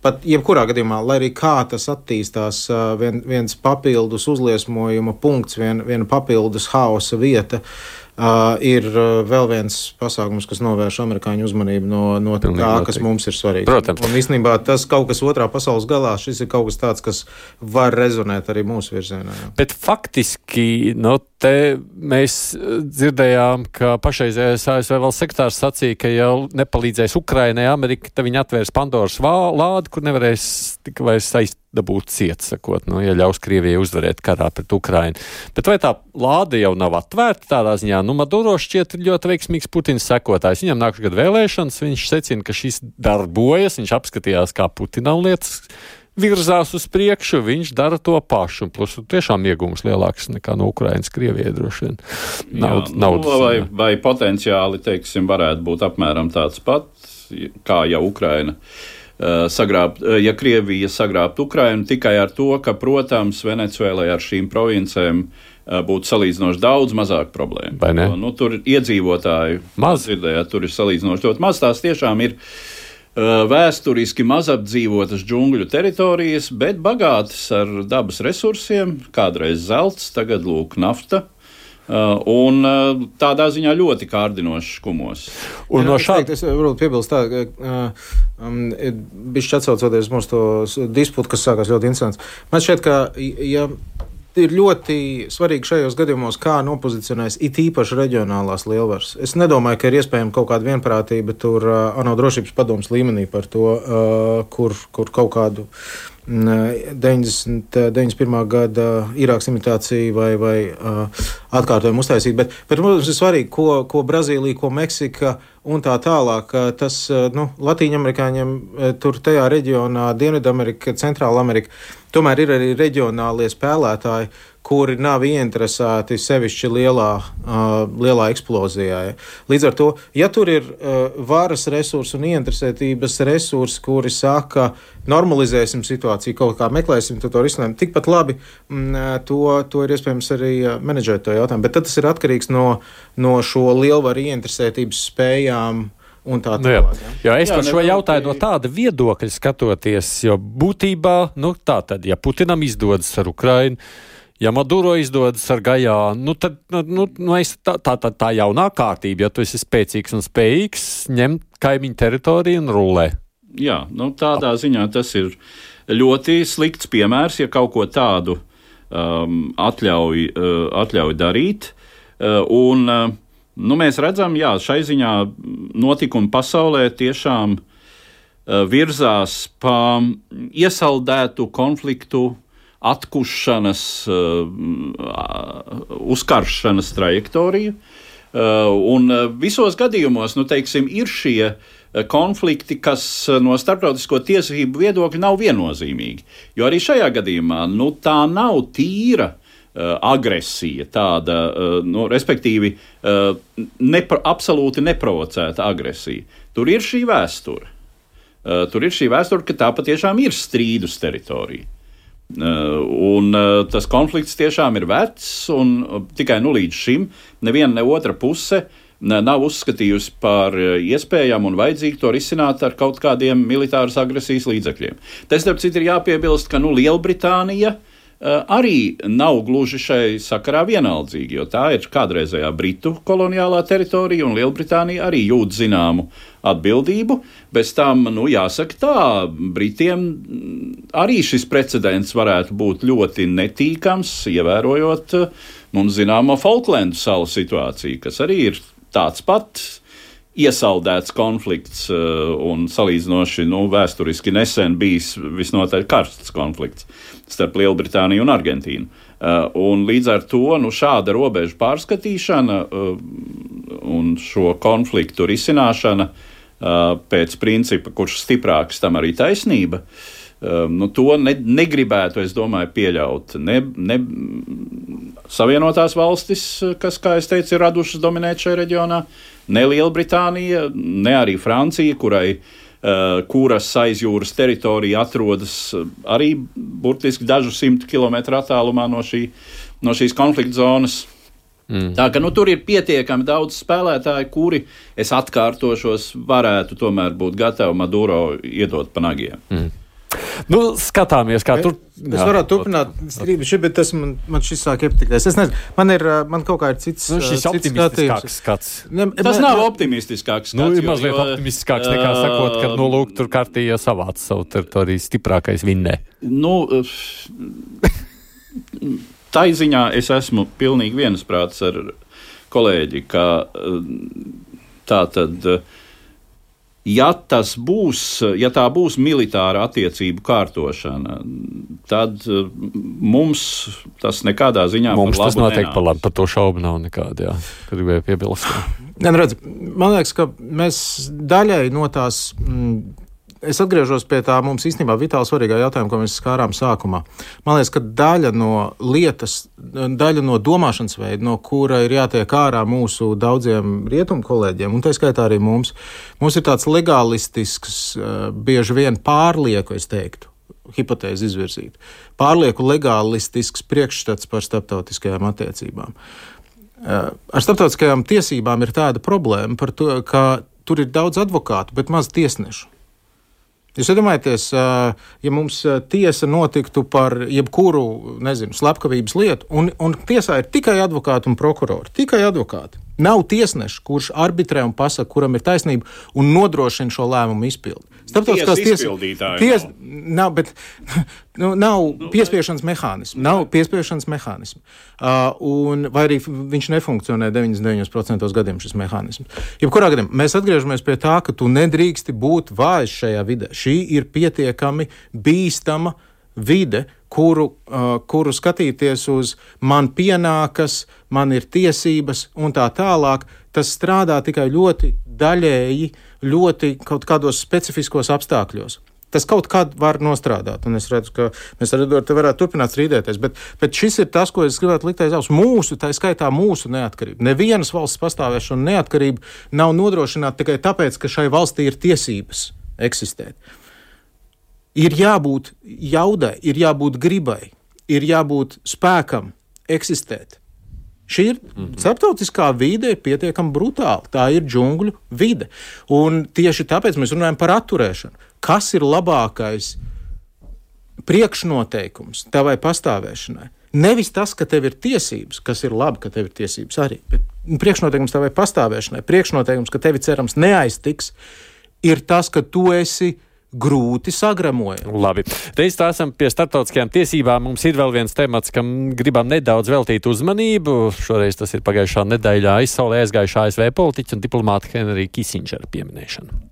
pat jebkurā gadījumā, lai arī kā tas attīstās, uh, vien, viens papildus uzliesmojuma punkts, vien, viena papildus haosa vieta. Uh, Uh, ir vēl viens pasākums, kas novērš amerikāņu uzmanību no, no tā, Pilnīgi kas mums ir svarīgi. Protams. Un īstenībā tas kaut kas otrā pasaules galā, šis ir kaut kas tāds, kas var rezonēt arī mūsu virzienā. Jā. Bet faktiski, no nu, te mēs dzirdējām, ka pašreizējais ASV valsts sektārs sacīja, ka jau nepalīdzēs Ukrainai, Amerika, tad viņi atvērs Pandoras lādi, kur nevarēs tik vairs dabūt ciet, sakot, nu, ja ļaus Krievijai uzvarēt karā pret Ukrainu. Bet vai tā lāde jau nav atvērta tādā ziņā? Nu, Maduro šķiet ļoti veiksmīgs Putins sekotājs. Viņam nākamā gada vēlēšanas, viņš secina, ka šis darbojas, viņš apskatījās, kā Putinam lietas virzās uz priekšu, viņš dara to pašu. Plus, tiešām iegūms lielāks nekā no Ukrainas, Krievijai droši vien. Naud, Jā, naudas, nu, vai, vai potenciāli, teiksim, varētu būt apmēram tāds pats, kā jau Ukraina sagrābt, ja Krievija sagrābt Ukrainu tikai ar to, ka, protams, Venecuēlai ar šīm provincēm būtu salīdzinoši daudz mazāk problēmu. Jo, nu, tur iedzīvotāju maz dzirdējāt, tur ir salīdzinoši ļoti maz. Tās tiešām ir vēsturiski mazapdzīvotas džungļu teritorijas, bet bagātas ar dabas resursiem, kādreiz zelts, tagad lūk, nafta. Uh, un uh, tādā ziņā ļoti kārdinošs kumos. Un no šāda es varu piebilst, tā, ka uh, um, bišķi atsaucoties mūsu to disputu, kas sākās ļoti interesants. Man šķiet, ka, ja ir ļoti svarīgi šajos gadījumos, kā nopozicionēs it īpaši reģionālās lielvaras. Es nedomāju, ka ir iespējama kaut kāda vienprātība tur ANO drošības padomus līmenī par to, uh, kur, kur kaut kādu 90, 91. gada Irākas imitācija vai, vai uh, atkārtojumu uztaisīt. Bet, bet, protams, ir svarīgi, ko, ko Brazīlija, ko Meksika un tā tālāk. Tas nu, Latīņamerikāņiem tur tajā reģionā, Dienvidamerika, Centrāla Amerika, tomēr ir arī reģionālie spēlētāji kuri nav ieinteresēti sevišķi lielā, uh, lielā eksplozijā. Ja. Līdz ar to, ja tur ir uh, varas resursi un ieinteresētības resursi, kuri saka, normalizēsim situāciju, kaut kā meklēsim to, to risinājumu, tikpat labi mm, to, to ir iespējams arī menedžēt to jautājumu. Bet tas ir atkarīgs no, no šo lielvaru ieinteresētības spējām. Tā nu, jā. Jā, es jā, par šo jautāju no tāda viedokļa skatoties, jo būtībā, nu, tā tad, ja Putinam izdodas ar Ukrainu, ja Maduro izdodas ar Gajānu, nu, tad nu, nu, nu tā, tā, tā, tā jaunā kārtība, ja tu esi spēcīgs un spējīgs, ņemt kaimiņu teritoriju un rulē. Jā, nu, tādā ziņā tas ir ļoti slikts piemērs, ja kaut ko tādu um, atļauj, uh, atļauj darīt. Uh, un, uh, nu, mēs redzam, ka šai ziņā notikumi pasaulē tiešām uh, virzās pa iesaldētu konfliktu atkušanas, uh, uzkaršanas trajektoriju. Uh, un uh, visos gadījumos, nu, teiksim, ir šie konflikti, kas no starptautisko tiesību viedokļa nav viennozīmīgi. Jo arī šajā gadījumā nu, tā nav tīra agresija, tāda, nu, respektīvi, nepro, absolūti neprovocēta agresija. Tur ir šī vēsture. Tur ir šī vēsture, ka tā patiešām ir strīdus teritorija. Eh, un eh, tas konflikts tiešām ir vecs, un eh, tikai nu, līdz šim neviena ne otra puse nav uzskatījusi par iespējamu un vajadzīgu to risināt ar kaut kādiem militāras agresijas līdzekļiem. Tas, starp citu, ir jāpiebilst, ka nu, Lielbritānija uh, arī nav gluži šai sakarā vienaldzīga, jo tā ir kādreizējā Britu koloniālā teritorija, un Lielbritānija arī jūt zināmu atbildību. Bez tam, nu, jāsaka tā, Britiem arī šis precedents varētu būt ļoti netīkams, ievērojot eh, mums zināmo Falklendu salu situāciju, kas arī ir tāds pats iesaldēts konflikts eh, un salīdzinoši nu, vēsturiski nesen bijis visnotaļ karsts konflikts starp Lielbritāniju un Argentīnu. Uh, un līdz ar to nu, šāda robežu pārskatīšana uh, un šo konfliktu risināšana uh, pēc principa, kurš stiprāks, tam arī taisnība. Nu, to ne, negribētu, es domāju, pieļaut. Ne, ne Savienotās valstis, kas, kā jau teicu, ir radušas dominēt šajā reģionā, ne Lielbritānija, ne arī Francija, kurai Eh, kuras aizjūras teritorija atrodas eh, arī burtiski dažu simtu kilometru attālumā no, šī, no šīs konflikta zonas. Mm. Tā ka nu, tur ir pietiekami daudz spēlētāju, kuri, es atkārtošos, varētu tomēr būt gatavi Maduro iedot pa nagiem. Mm. Nu, skatāmies, kā tur. Es jā, varētu turpināt strīdu, bet tas man, man šis sāk iepatikties. Es nezinu, man ir, man kaut kā ir cits. Nu, šis optimistiskāks skats. Ne, tas ne, nav optimistiskāks nu, skats. Nu, ir mazliet jo, optimistiskāks nekā uh, sakot, ka, nu, lūk, tur kārtījā savāc savu teritoriju stiprākais vinnē. Nu, tā ziņā es esmu pilnīgi viensprāts ar kolēģi, ka tā tad. Uh, Ja tas būs, ja tā būs militāra attiecību kārtošana, tad eh, mums tas nekādā ziņā mums tas noteikti par labu. Par to šaubu nav nekāda. Jā, gribēju piebilst. Jā, nu redz, man liekas, ka mēs daļai no tās. Es atgriežos pie tā mums īstenībā vitāli svarīgā jautājuma, ko mēs skārām sākumā. Man liekas, ka daļa no lietas, daļa no domāšanas veida, no kura ir jātiek ārā mūsu daudziem rietumu kolēģiem, un tā skaitā arī mums, mums ir tāds legālistisks, eh, bieži vien pārlieku, es teiktu, hipotēzi izvirzīt, pārlieku legālistisks priekšstats par starptautiskajām attiecībām. Eh, ar starptautiskajām tiesībām ir tāda problēma, to, ka tur ir daudz advokātu, bet maz tiesnešu. Jūs iedomājaties, ja mums tiesa notiktu par jebkuru, nezinu, slepkavības lietu, un, un tiesā ir tikai advokāti un prokurori, tikai advokāti. Nav tiesneša, kurš arbitrē un pasaka, kuram ir taisnība un nodrošina šo lēmumu izpildi. Starptautiskās tiesas ties, nav, bet, [laughs] nu, nav nu, piespiešanas mehānismu. Nav piespiešanas mehānismu. Uh, un, vai arī viņš nefunkcionē 99% gadiem šis mehānisms. Jebkurā gadījumā mēs atgriežamies pie tā, ka tu nedrīksti būt vājš šajā vidē. Šī ir pietiekami bīstama vide, kuru, uh, kuru skatīties uz man pienākas, man ir tiesības un tā tālāk, tas strādā tikai ļoti daļēji, ļoti kaut kādos specifiskos apstākļos. Tas kaut kad var nostrādāt, un es redzu, ka mēs ar to varētu turpināt strīdēties. Bet, bet šis ir tas, ko es gribētu likt aiz auss. Mūsu, tā skaitā mūsu neatkarība. Nevienas valsts pastāvēšana un neatkarība nav nodrošināta tikai tāpēc, ka šai valstī ir tiesības eksistēt ir jābūt jaudai, ir jābūt gribai, ir jābūt spēkam eksistēt. Šī ir mm -hmm. starptautiskā vide, ir pietiekami brutāla. Tā ir džungļu vide. Un tieši tāpēc mēs runājam par atturēšanu. Kas ir labākais priekšnoteikums tavai pastāvēšanai? Nevis tas, ka tev ir tiesības, kas ir labi, ka tev ir tiesības arī, bet priekšnoteikums tavai pastāvēšanai, priekšnoteikums, ka tevi cerams neaiztiks, ir tas, ka tu esi grūti sagramojami. Labi. Reiz tā esam pie starptautiskajām tiesībām. Mums ir vēl viens temats, kam gribam nedaudz veltīt uzmanību. Šoreiz tas ir pagājušā nedēļā aizsaulē aizgājušā ASV politiķa un diplomāta Henrija Kisingera pieminēšana.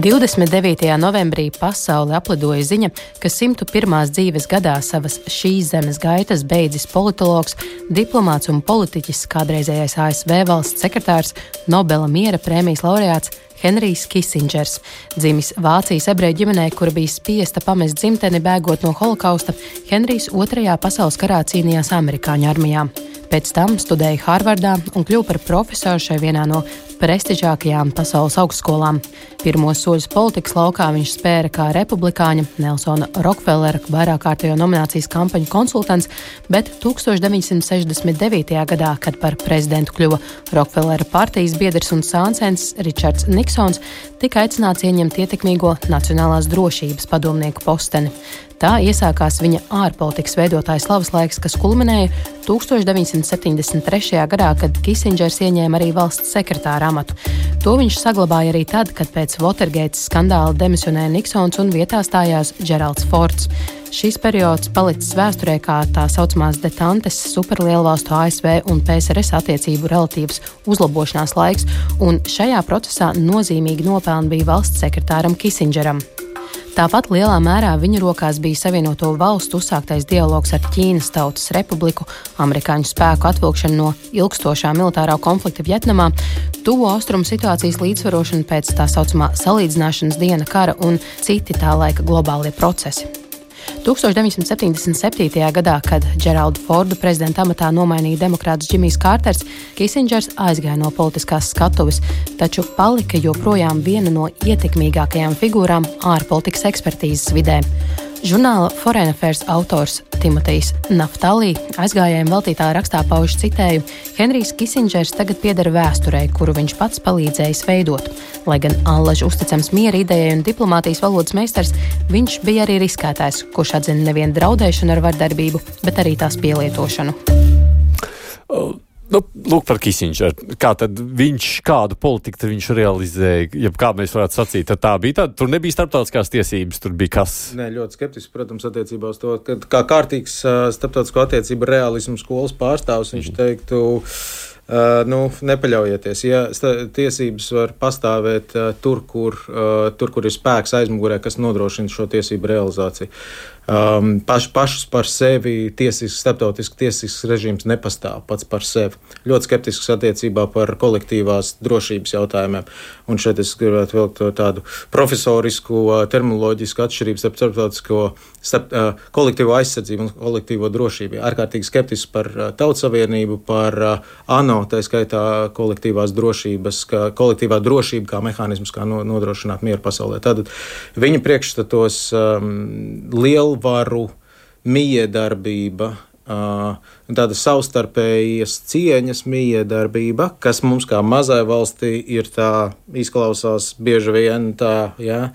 29. novembrī pasauli aplidoja ziņa, ka 101. dzīves gadā savas šīs zemes gaitas beidzis politologs, diplomāts un politiķis, kādreizējais ASV valsts sekretārs, Nobela miera prēmijas laureāts Henrijs Kisingers. Dzimis Vācijas ebreju ģimenē, kura bija spiesta pamest dzimteni bēgot no holokausta, Henrijs Otrajā pasaules karā cīnījās amerikāņu armijā. Pēc tam studēja Harvardā un kļuva par profesoru šai vienā no prestižākajām pasaules augstskolām. Pirmos soļus politikas laukā viņš spēra kā republikāņa Nelsona Rokfellera vairāk kārtējo nominācijas kampaņu konsultants, bet 1969. gadā, kad par prezidentu kļuva Rokfellera partijas biedrs un sāncens Ričards Niksons, tika aicināts ieņemt ietekmīgo nacionālās drošības padomnieku posteni. Tā iesākās viņa ārpolitikas veidotāja slavas laiks, kas kulminēja 1973. gadā, kad Kisingers ieņēma arī valsts sekretāra amatu. To viņš saglabāja arī tad, kad pēc Watergate skandāla demisionēja Niksons un vietā stājās Geralds Fords. Šīs periods palicis vēsturē kā tā saucamās detantes superlielvalstu ASV un PSRS attiecību relatīvas uzlabošanās laiks, un šajā procesā nozīmīgi nopelni bija valsts sekretāram Kisingeram. Tāpat lielā mērā viņa rokās bija Savienoto valstu uzsāktais dialogs ar Ķīnas Tautas Republiku, amerikāņu spēku atvilkšana no ilgstošā militārā konflikta Vietnamā, tuvo austrumu situācijas līdzsvarošana pēc tā saucamā salīdzināšanas diena kara un citi tā laika globālie procesi. 1977. gadā, kad Džeraldu Fordu prezidenta amatā nomainīja demokrāts Džimijs Kārters, Kisingers aizgāja no politiskās skatuves, taču palika joprojām viena no ietekmīgākajām figūrām ārpolitikas ekspertīzes vidē. Žurnāla Foreign Affairs autors Timotejs Naftalī aizgājējiem veltītā rakstā pauž citēju: Henrijs Kisingers tagad pieder vēsturei, kuru viņš pats palīdzējis veidot. Lai gan Allaž uzticams miera idejai un diplomātijas valodas meistars, viņš bija arī riskētājs, kurš atzina nevienu draudēšanu ar vardarbību, bet arī tās pielietošanu. Uh. Nu, lūk, par Kisingeru. Kā viņš, kādu politiku viņš realizēja? Ja kā mēs varētu sacīt, tad tā bija tāda, tur nebija starptautiskās tiesības, tur bija kas. Nē, ļoti skeptiski, protams, attiecībā uz to, ka kā kārtīgs starptautisko attiecību realismu skolas pārstāvs viņš mhm. teiktu. Uh, nu, nepaļaujieties. Ja tiesības var pastāvēt uh, tur, kur, uh, tur, kur ir spēks aizmugurē, kas nodrošina šo tiesību realizāciju. Um, paš, pašus par sevi tiesisks, starptautisks tiesisks režīms nepastāv pats par sevi. Ļoti skeptisks attiecībā par kolektīvās drošības jautājumiem. Un šeit es gribētu vilkt tādu profesorisku, terminoloģisku atšķirību starp starptautisko starp, uh, kolektīvo aizsardzību un kolektīvo drošību. Ārkārtīgi skeptisks par uh, Tautas Savienību, par uh, ANO, tā skaitā kolektīvās drošības, kā kolektīvā drošība kā mehānisms, kā no, nodrošināt mieru pasaulē. Tad viņa priekšstatos um, lielu varu, miedarbība, tāda savstarpējas cieņas miedarbība, kas mums kā mazai valstī ir tā izklausās bieži vien tā, ja,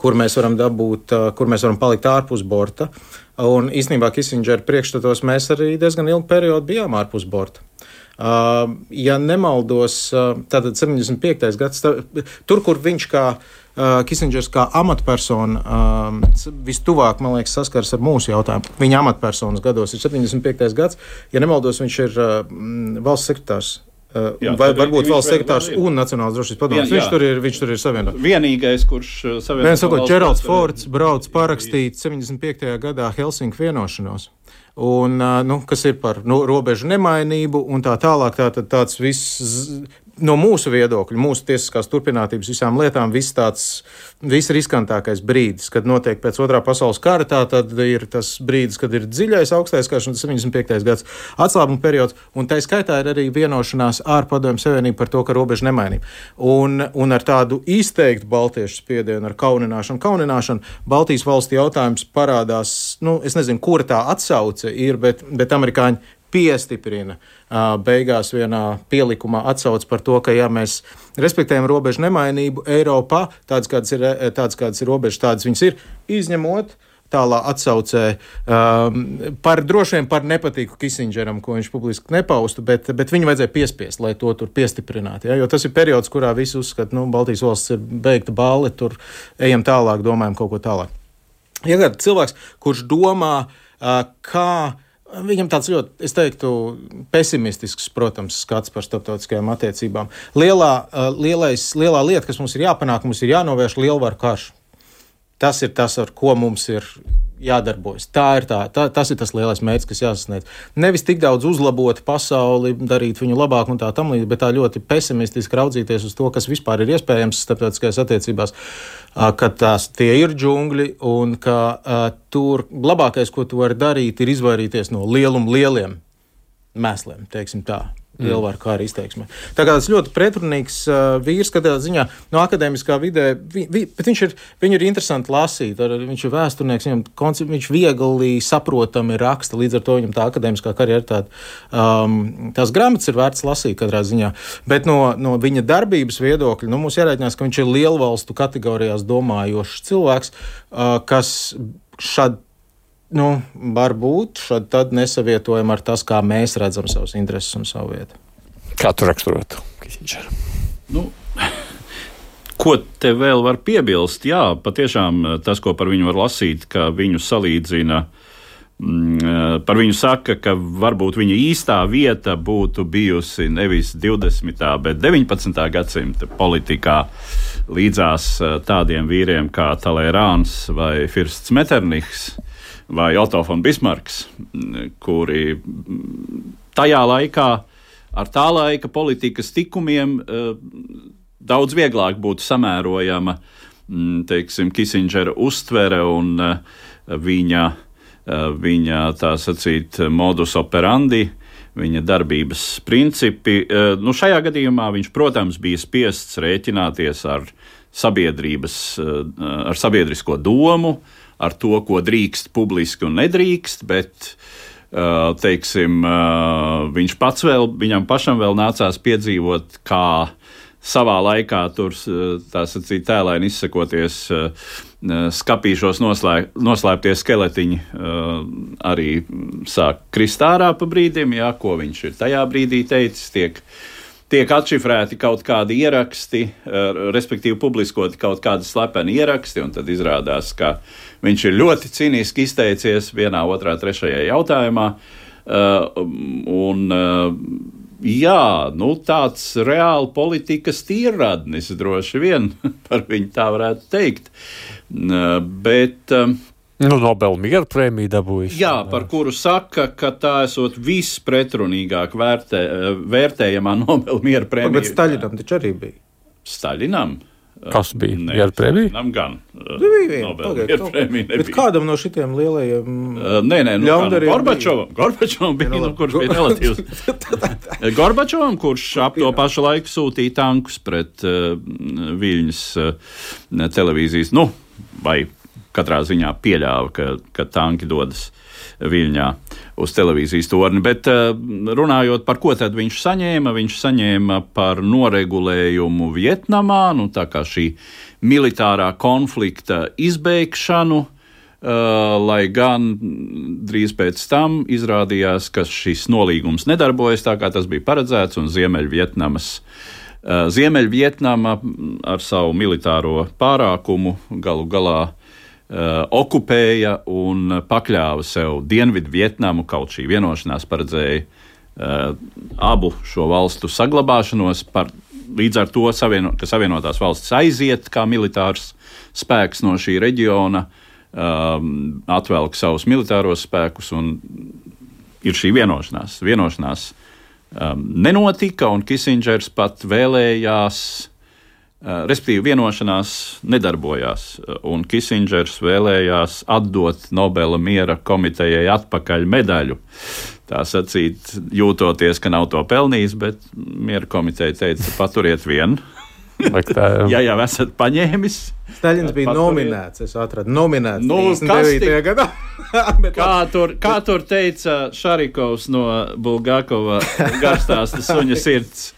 kur mēs varam dabūt, kur mēs varam palikt ārpus borta. Un īstenībā Kisindžera priekšstatos mēs arī diezgan ilgu periodu bijām ārpus borta. Ja nemaldos, tātad 75. gads, tā, tur, kur viņš kā uh, Uh, Kisindžers kā amatpersona um, vistuvāk, man liekas, saskars ar mūsu jautājumu. Viņa amatpersonas gados ir 75. gads. Ja nemaldos, viņš ir uh, valsts sekretārs. Uh, jā, vai varbūt valsts sekretārs un Nacionālās drošības padomus. Viņš tur ir, viņš tur ir savienots. Vienīgais, kurš savienots. Viens sakot, Čeralds Fords brauc parakstīt 75. gadā Helsinku vienošanos. Un, nu, kas ir par nu, robežu nemainību un tā tālāk. Tā, tā, tāds viss no mūsu viedokļa, mūsu tiesiskās turpinātības visām lietām, viss tāds visriskantākais brīdis, kad notiek pēc otrā pasaules kara, tā tad ir tas brīdis, kad ir dziļais augstais karš un 75. gads atslābuma periods, un tā skaitā ir arī vienošanās ar Padomju Savienību par to, ka robeža nemainība. Un, un ar tādu izteiktu baltiešu spiedienu, ar kaunināšanu, kaunināšanu, Baltijas valstu jautājums parādās, nu, es nezinu, kura tā atsauce ir, bet, bet amerikāņi piestiprina beigās vienā pielikumā atsauc par to, ka ja mēs respektējam robežu nemainību Eiropā, tādas kādas ir, tādas kādas ir robežas, tādas viņas ir, izņemot tālā atsaucē um, par droši vien par nepatīku Kisindžeram, ko viņš publiski nepaustu, bet, bet viņu vajadzēja piespiest, lai to tur piestiprinātu. Ja? Jo tas ir periods, kurā visi uzskata, ka nu, Baltijas valsts ir beigta balli, tur ejam tālāk, domājam kaut ko tālāk. Ja kāds cilvēks, kurš domā, uh, kā Viņam tāds ļoti, es teiktu, pesimistisks, protams, skats par starptautiskajām attiecībām. Lielā, lielais, lielā lieta, kas mums ir jāpanāk, mums ir jānovērš lielvaru karš. Tas ir tas, ar ko mums ir jādarbojas. Tā ir tā, tā, tas ir tas lielais mērķis, kas jāsasniedz. Nevis tik daudz uzlabot pasauli, darīt viņu labāku un tā līdzīgi, bet tā ļoti pesimistiski raudzīties uz to, kas vispār ir iespējams starptautiskajās attiecībās, ka tās tie ir džungļi un ka uh, tur labākais, ko tu vari darīt, ir izvairīties no lieluma lieliem mēsliem, teiksim tā lielvaru kā arī izteiksmē. Tā kā tas ļoti pretrunīgs uh, vīrs, katrā ziņā no akadēmiskā vidē, vi, vi, bet viņš ir, viņu ir interesanti lasīt. Ar, viņš ir vēsturnieks, viņam koncept, viņš viegli saprotami raksta, līdz ar to viņam tā akadēmiskā karjera tāda, um, tās grāmatas ir vērts lasīt katrā ziņā. Bet no, no viņa darbības viedokļa, nu, mums jārēķinās, ka viņš ir lielvalstu kategorijās domājošs cilvēks, uh, kas šādi nu, varbūt tad nesavietojam ar tas, kā mēs redzam savus intereses un savu vietu. Kā tu raksturotu? Nu, ko te vēl var piebilst? Jā, patiešām tas, ko par viņu var lasīt, ka viņu salīdzina. Mm, par viņu saka, ka varbūt viņa īstā vieta būtu bijusi nevis 20. bet 19. gadsimta politikā līdzās tādiem vīriem kā Talērāns vai Firsts Meternihs vai Otto von Bismarks, kuri tajā laikā ar tā laika politikas tikumiem eh, daudz vieglāk būtu samērojama mm, teiksim, Kisindžera uztvere un eh, viņa, eh, viņa tā sacīt, modus operandi. Viņa darbības principi. Nu, šajā gadījumā viņš, protams, bija spiests rēķināties ar sabiedrības, ar sabiedrisko domu, uh, ar to, ko drīkst publiski un nedrīkst, bet teiksim, viņš pats vēl, viņam pašam vēl nācās piedzīvot, kā savā laikā tur, tā sacīt, tēlēni izsakoties, skapīšos noslēp, noslēptie skeletiņi arī sāk krist ārā pa brīdim, jā, ko viņš ir tajā brīdī teicis, tiek tiek atšifrēti kaut kādi ieraksti, respektīvi publiskoti kaut kādi slepeni ieraksti, un tad izrādās, ka viņš ir ļoti cīniski izteicies vienā, otrā, trešajā jautājumā. Un, jā, nu, tāds reāli politikas tīrradnis droši vien [laughs] par viņu tā varētu teikt. Bet Nu, Nobela miera prēmiju dabūjis. Jā, par kuru saka, ka tā esot vispretrunīgāk vērtē, vērtējamā [laughs] Nobela miera prēmija. Bet Staļinam taču arī bija. Staļinam? Kas bija? Nē, Miera prēmija? Staļinam gan. Nu, bija viena, Nobela pagaid, miera kaut- prēmija Bet nebija. kādam no šitiem lielajiem Uh, Nē, nē, nu, Ļaundariem kā, nu, Gorbačovam, Gorbačovam bija, nu nu, kurš bija relatīvs. [laughs] Gorbačovam, kurš ap to pašu laiku sūtīja tankus pret uh, Viļņas uh, televīzijas, nu, vai katrā ziņā pieļāva, ka, ka tanki dodas Viļņā uz televīzijas torni. Bet uh, runājot par ko tad viņš saņēma, viņš saņēma par noregulējumu Vietnamā, nu, tā kā šī militārā konflikta izbeigšanu. Uh, lai gan drīz pēc tam izrādījās, ka šis nolīgums nedarbojas tā, kā tas bija paredzēts, un Ziemeļvietnamas. Uh, Ziemeļvietnama mm, ar savu militāro pārākumu galu galā okupēja un pakļāva sev Dienvidu Vietnamu, kaut šī vienošanās paredzēja uh, abu šo valstu saglabāšanos. Par, līdz ar to, savieno, ka Savienotās valstis aiziet kā militārs spēks no šī reģiona, um, atvelk savus militāros spēkus un ir šī vienošanās. Vienošanās um, nenotika, un Kisingers pat vēlējās, uh, respektīvi, vienošanās nedarbojās. uh, Un Kisingers vēlējās atdot Nobela miera komitejai atpakaļ medaļu. Tā sacīt, jūtoties, ka nav to pelnījis, bet miera komiteja teica, paturiet vienu. Tā, [laughs] Ja jau esat paņēmis, Staļins bija Paturiet. nominēts. Es atradu nominēts. Nu, 39. kas gadā. [laughs] Bet Kā tur, kā tur teica Šarikovs no Bulgakova garstāsta suņa sirds?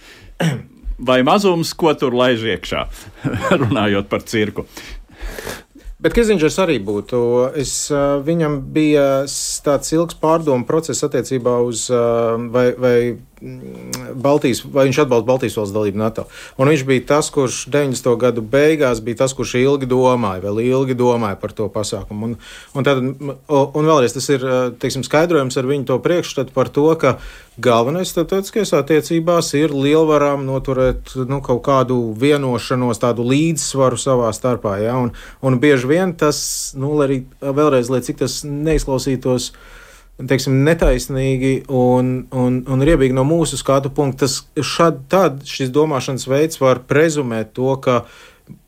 [coughs] Vai mazums, ko tur laiž iekšā, [laughs] runājot par cirku? Bet Kissinger arī būtu. Es, viņam bija tāds ilgs pārdomu process attiecībā uz vai, vai Baltijas, vai viņš atbalsta Baltijas valsts dalību NATO. Un viņš bija tas, kurš 90. gadu beigās bija tas, kurš ilgi domāja, vēl ilgi domāja par to pasākumu. Un, un, tad, un vēlreiz tas ir uh, teiksim, skaidrojums ar viņu to priekšstatu par to, ka galvenais starptautiskajās attiecībās ir lielvarām noturēt nu, kaut kādu vienošanos, tādu līdzsvaru savā starpā. Ja? Un, un bieži vien tas, nu, arī vēlreiz, lai cik tas neizklausītos. Teiksim, netaisnīgi un, un, un riebīgi no mūsu skatu punkta, tas tad šis domāšanas veids var prezumēt to, ka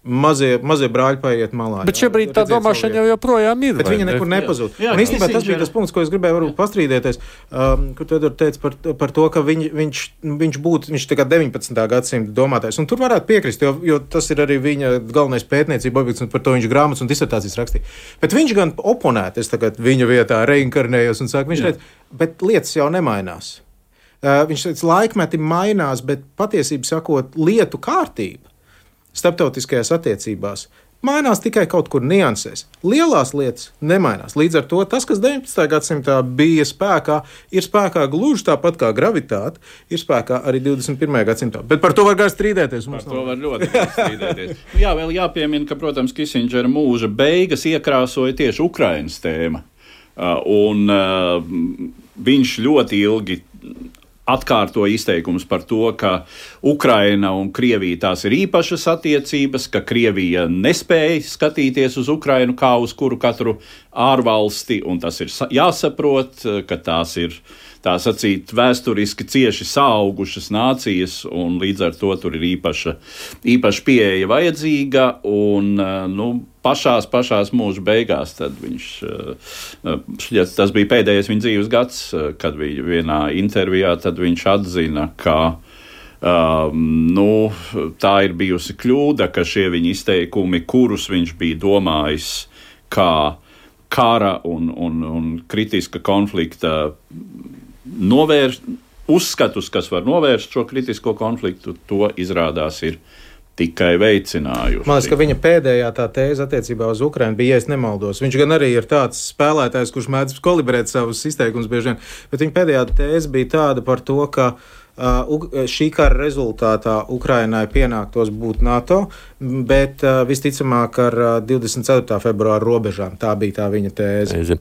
mazie, mazie brāļi paiet malā. bet jā, šobrīd tā domāšana jau joprojām ir. Bet vai viņa ne? nekur nepazūd. Jā, Un īstenībā tas bija tas punkts, ko es gribēju varbūt pastrīdēties, um, kur tu teici par, par to, ka viņ, viņš, viņš būtu viņš tā kā 19. gadsimta domātājs. Un tur varētu piekrist, jo, jo tas ir arī viņa galvenais pētniecība objekts, un par to viņš grāmatas un disertācijas rakstīja. Bet viņš gan oponēta, es tagad viņa vietā reinkarnējos un saka, viņš teica, bet lietas jau nemainās. Uh, viņš teica, laikmeti mainās, bet patiesībā sakot, lietu kārtība starptautiskajās attiecībās mainās tikai kaut kur niansēs. Lielās lietas nemainās. Līdz ar to tas, kas 19. gadsimtā bija spēkā, ir spēkā gluži tāpat kā gravitāte, ir spēkā arī 21. gadsimtā. Bet par to var gan strīdēties. Par to nav. var ļoti strīdēties. Nu Jā, vēl jāpiemina, ka, protams, Kisingera mūža beigas iekrāsoja tieši Ukraiņas tēma. Uh, un uh, viņš ļoti ilgi atkārtoja izteikumus par to, ka Ukraina un Krievija tās ir īpašas attiecības, ka Krievija nespēja skatīties uz Ukrainu kā uz kuru katru ārvalsti, un tas ir sa- jāsaprot, ka tās ir tā sacīt, vēsturiski cieši saugušas nācijas, un līdz ar to tur ir īpaša, īpaša pieeja vajadzīga. Un, eh, nu, pašās, pašās mūža beigās viņš, eh, šķiet, tas bija pēdējais viņa dzīves gads, eh, kad bija vienā intervijā, tad viņš atzina, ka Um, nu, tā ir bijusi kļūda, ka šie viņa izteikumi, kurus viņš bija domājis kā kara un, un, un kritiska konflikta novērst, uzskatus, kas var novērst šo kritisko konfliktu, to izrādās ir tikai veicinājuši. Man liekas, ka viņa pēdējā tā tēze attiecībā uz Ukrajinu bija, ja es nemaldos. Viņš gan arī ir tāds spēlētājs, kurš mēdz kalibrēt savus izteikumus bieži vien, bet viņa pēdējā tēze bija tāda par to, ka uh, šī kara rezultātā Ukrainai pienāktos būt NATO, bet uh, visticamāk ar uh, 24. februāra robežām. Tā bija tā viņa tēze. Reizi.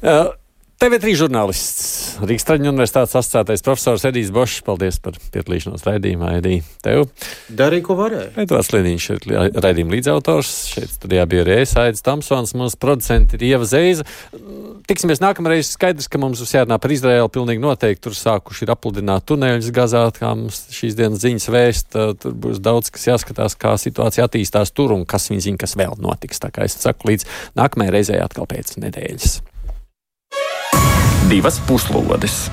Uh, TV3 žurnālists Rīgas Traģiņu universitātes asociētais profesors Edijs Bošs. Paldies par piedalīšanos raidījumā, Edī. Tev. Darīja, ko varēja. Edvards Liniņš ir raidījuma līdzautors. Šeit studijā bija arī Aits Tamsons, mūsu producenti ir Ieva Zeiza. Tiksimies nākamreiz. Skaidrs, ka mums būs jārunā par Izraēlu. Pilnīgi noteikti tur sākuši ir apludināt tuneļus gazāt, kā mums šīs dienas ziņas vēst. Tur būs daudz, kas jāskatās, kā situācija attīstās tur un kas viņi zina, kas vēl notiks. Tā kā es saku līdz nākamajai reizei atkal pēc nedēļas. Divas puslodes!